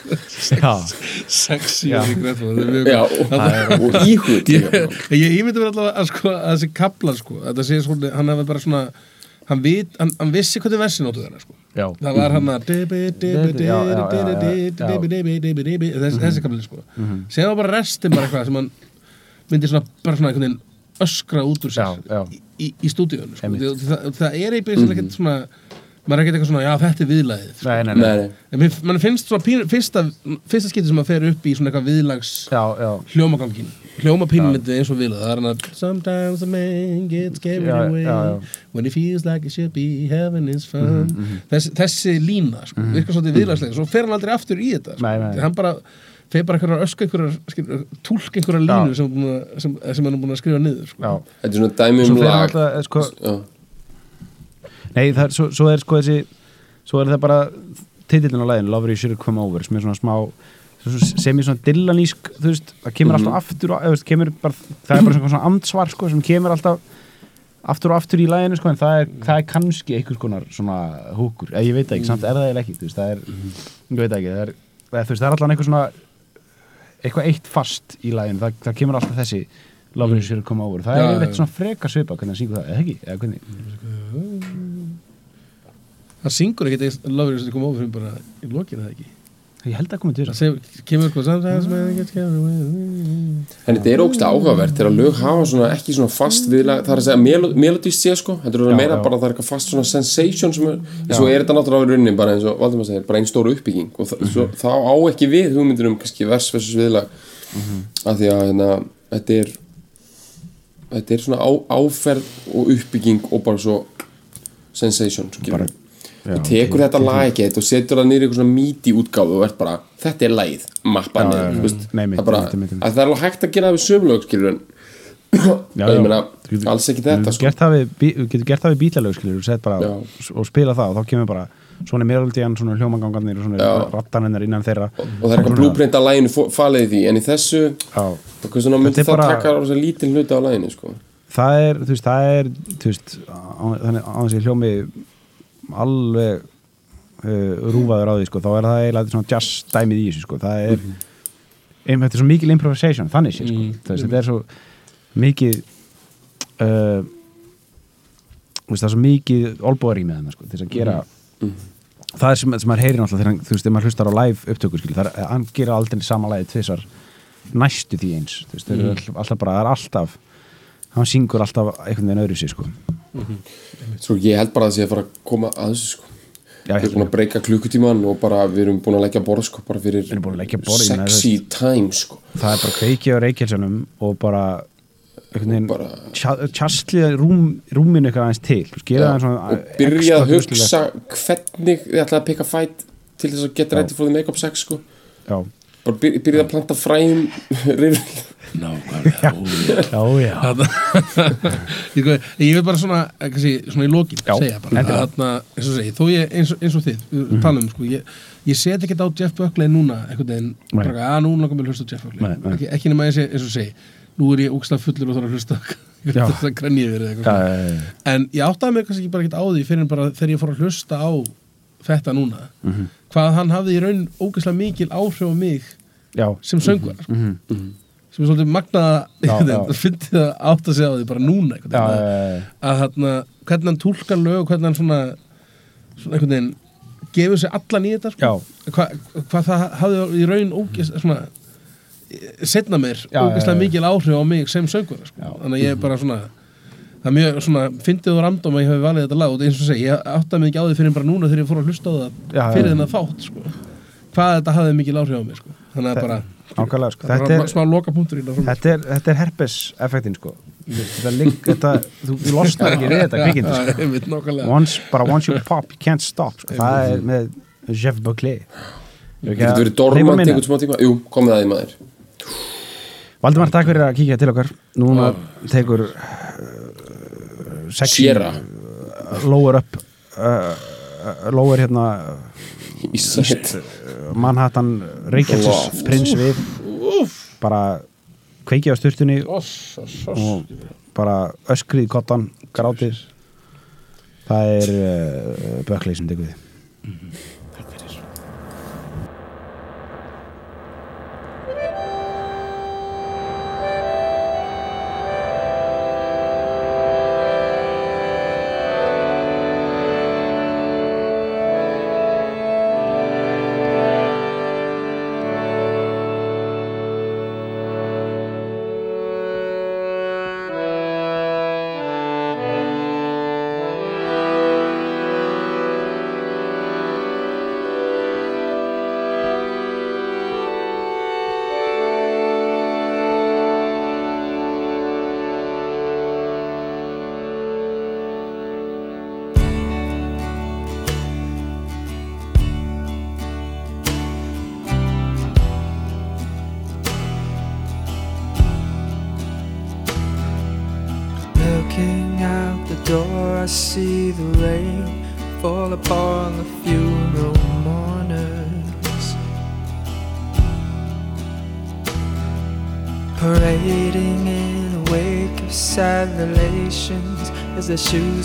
C: Sexy
A: Já.
C: og regretful
B: og, íhugð
C: ég, ég ímyndi mér alltaf að, sko, að þessi kaplar sko, þetta sé svona, hann hefði bara svona hann, vit, hann, hann vissi hvernig versin áttu þeirra sko.
A: Já.
C: það var hann að þessi, kapli sko. sem var bara restin bara eitthvað sem hann myndi svona, bara svona einhvern veginn öskra út úr sér
A: Já, já.
C: í, í stúdíunum sko. Það, það, er eitthvað ekkert svona maður er ekkert eitthvað svona, já þetta er viðlagið sko.
A: Nei, nei, nei.
C: En mann finnst svona pínu, fyrsta, fyrsta skipti sem maður fer upp í svona eitthvað viðlags
A: Já, já,
C: hljómagangin hljóma pínlítið eins og vilja það er hann að sometimes a man gets carried
A: Já,
C: away
A: já, já.
C: when he feels like it should be heaven is fun þessi, þessi lína sko, virkar svolítið viðlagslega svo fer hann aldrei aftur í þetta sko.
A: Nei, nei.
C: hann bara fer bara einhverjar ösku einhverjar tólk einhverjar
A: Já.
C: línu að- sem, sem hann er búin að skrifa niður sko.
A: já.
B: þetta er svona dæmi um lag
A: alltaf, eh, sko,
B: já,
A: Nei, það er, svo, svo er sko þessi Svo er það bara titillin á læginu Lover You Should Come Over sem er svona smá sem er svona dillanísk þú veist, það kemur alltaf aftur og, eða, veist, kemur bara, það er bara svona, svona amtsvar sko, sem kemur alltaf aftur og aftur í læginu sko, en það er, það er kannski einhvers konar svona húkur, eða ég veit það ekki, samt er það eiginlega ekki veist, það er, ég veit það ekki það er, eða, þú veist, það er alltaf einhver svona eitthvað eitt fast í læginu það, það kemur alltaf þessi Lover You Should Come Over. Það
C: Já,
A: er eitthvað svona freka svipa hvernig það syngur það, eða ekki, eða hvernig?
C: Það syngur ekkert lofur þess að koma ofur bara í lokinu það ekki?
A: Ég held að koma til
C: það
A: þess.
B: En þetta er ógst áhugavert þegar lög hafa svona, ekki svona fast viðlag, það er að segja melo, melodist sé sko, þetta er meira bara það er eitthvað fast svona sensation sem er, en svo er þetta náttúrulega í rauninni bara eins og Valdimar segir, bara einn stór uppbygging. Og það, svo, þá á ekki við hugmyndir um kannski vers versus viðlag. Af því að hérna, þetta er þetta er svona á, áferð og uppbygging og bara svo sensation
A: Bara-
B: bara, og tekur þetta lag ekki eitt og setur það í eitthvað míti útgáfu og ert bara, þetta er lagið mappa
A: Já, já, já. mitt,
B: það, er er alveg hægt að gera það við sömulög skilur en
A: Já, já.
B: meina, alls ekki þetta
A: Þú
B: sko.
A: getur gert það við, það við bílalög og,
B: Já.
A: og spila það og þá kemur bara svona melodían, svona hljómangangarnir og svona
B: Já.
A: rattanennar innan þeirra
B: og það er eitthvað blúprint að læginu falið því en í þessu,
A: er
B: það
A: bara-
B: taka rosa lítinn hluta á læginu sko.
A: það er, þú veist, það er þú veist, á- þannig á þessi hljómi alveg uh, rúfaður á því, sko, þá er það eiginlega svona jazz dæmið í þessu, sko, það er
B: Mhm.
A: einmitt, þetta er svo mikil improvisation, þannig sé, sko,
C: Mhm.
A: þú veist, þetta er svo mikið uh, það er svo mikið olbúarí með það, sko, til þess að gera
B: Mhm.
A: Það er sem, sem maður heyrir náttúrulega þegar þú veist, þegar maður hlustar á live upptöku skil, það er, hann gera aldrei sama lagi tvisar næstu því eins þú veist, eru all- alltaf bara, það er alltaf hann syngur alltaf einhvern veginn öðru sér sko.
B: Svo ég held bara að það sé að fara að koma að þessu sko.
A: Já,
B: Við erum búin að breyka klukkutíman og bara við erum búin að leggja borð sko, bara fyrir
A: borð,
B: sexy time sko.
A: það er bara kveikið á reykjelsunum og bara einhvern veginn
B: Bara-
A: tja- tjastlið rúm, rúminu eitthvað aðeins til svona
B: og byrja að hugsa hvernig þið ætlaði að pika fight til þess að geta ready for the make-up sex sko.
A: já,
B: bara byr, byrja að planta rifrill
C: nákvæmlega
A: já, já.
C: Ég, vil bara svona, eh, kannski, svona í lokin
A: Já,
C: segja bara. Þarna, eins og segi, þó ég eins, eins og þið við
A: Mhm.
C: talum, sko, ég, ég set ekkert á Jeff Buckley núna einhvern veginn, að núna komið að hlusta Jeff Buckley,
A: Nei, nei.
C: ekki, ekki nema eins og segi, nú er ég ógstlega fullur og þarf að hlusta verið eitthvað
A: já,
C: svona.
A: já, já.
C: en ég áttaði mig kannski bara ekkert á því fyrir bara þegar ég fór að hlusta á þetta núna
A: Mhm.
C: hvað hann hafði í raun ógæslega mikil áhrif á mig
A: já.
C: sem söngvar sko,
A: Mhm.
C: sem er svolítið magnaða það það átt að segja á því bara núna
A: Já, já.
C: að hérna, hvernig hann túlkar lög og hvernig hann svona, svona einhvern veginn gefur sér allan í þetta sko.
A: Já.
C: Hva, hvað það hafði í raun ógæst svona setna mér ógeðslega mikil áhrif á mig sem söngur sko. þannig að ég er bara svona það er mjög svona, fyndið og random að ég hef valið þetta lag og eins og segi, ég áttaði mig ekki á því fyrir bara núna þegar ég fór að hlusta á það
A: Já,
C: fyrir þennan þátt sko. hvað þetta hafði mikil áhrif á mig sko. þannig að bara,
A: Ákvæmlega, sko. þetta,
C: er
A: er,
C: smá lokapunktur í það
A: þetta, er, þetta er herpes-effektin sko. þetta þú losnar ekki við þetta kvikindi sko. once, bara once you pop, you can't stop sko. það er með Jeff Buckley
B: Þú getur verið dormant einhvern smá tíma Jú, komið að því maður
A: Valdimar, takk fyrir að kíkja til okkar. Núna tekur uh, sexy
B: Sierra
A: lower up uh, uh, lower hérna
B: Ísætt
A: Manhattan Reykjavíks prins við bara kveikja á styrtunni og bara öskrið kottan grátið. Það er uh, Buckley sem tekur við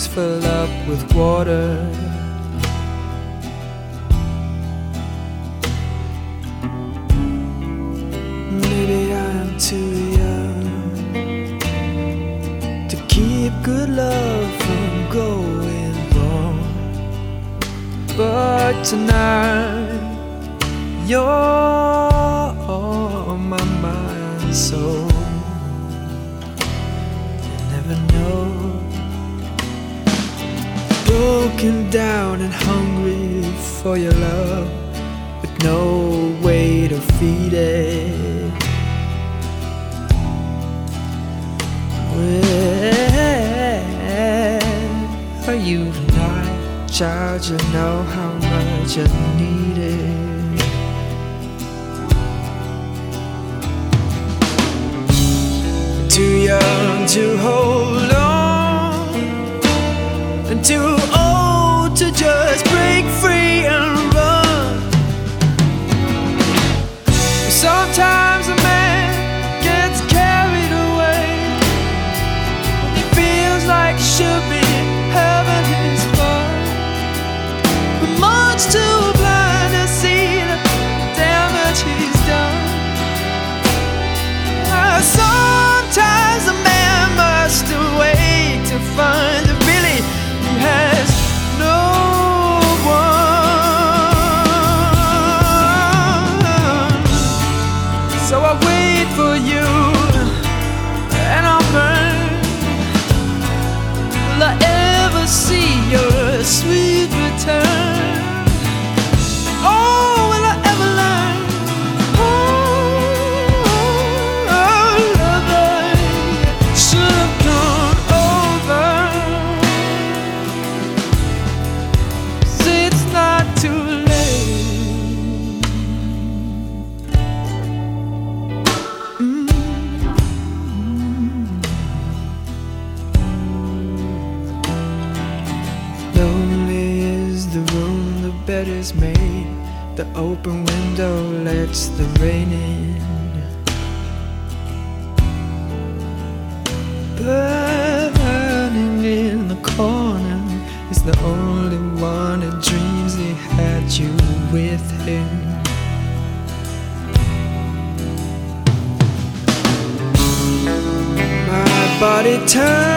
D: fill up with water. Open window lets the rain in. Burning in the corner is the only one that dreams he had you with him. My body turns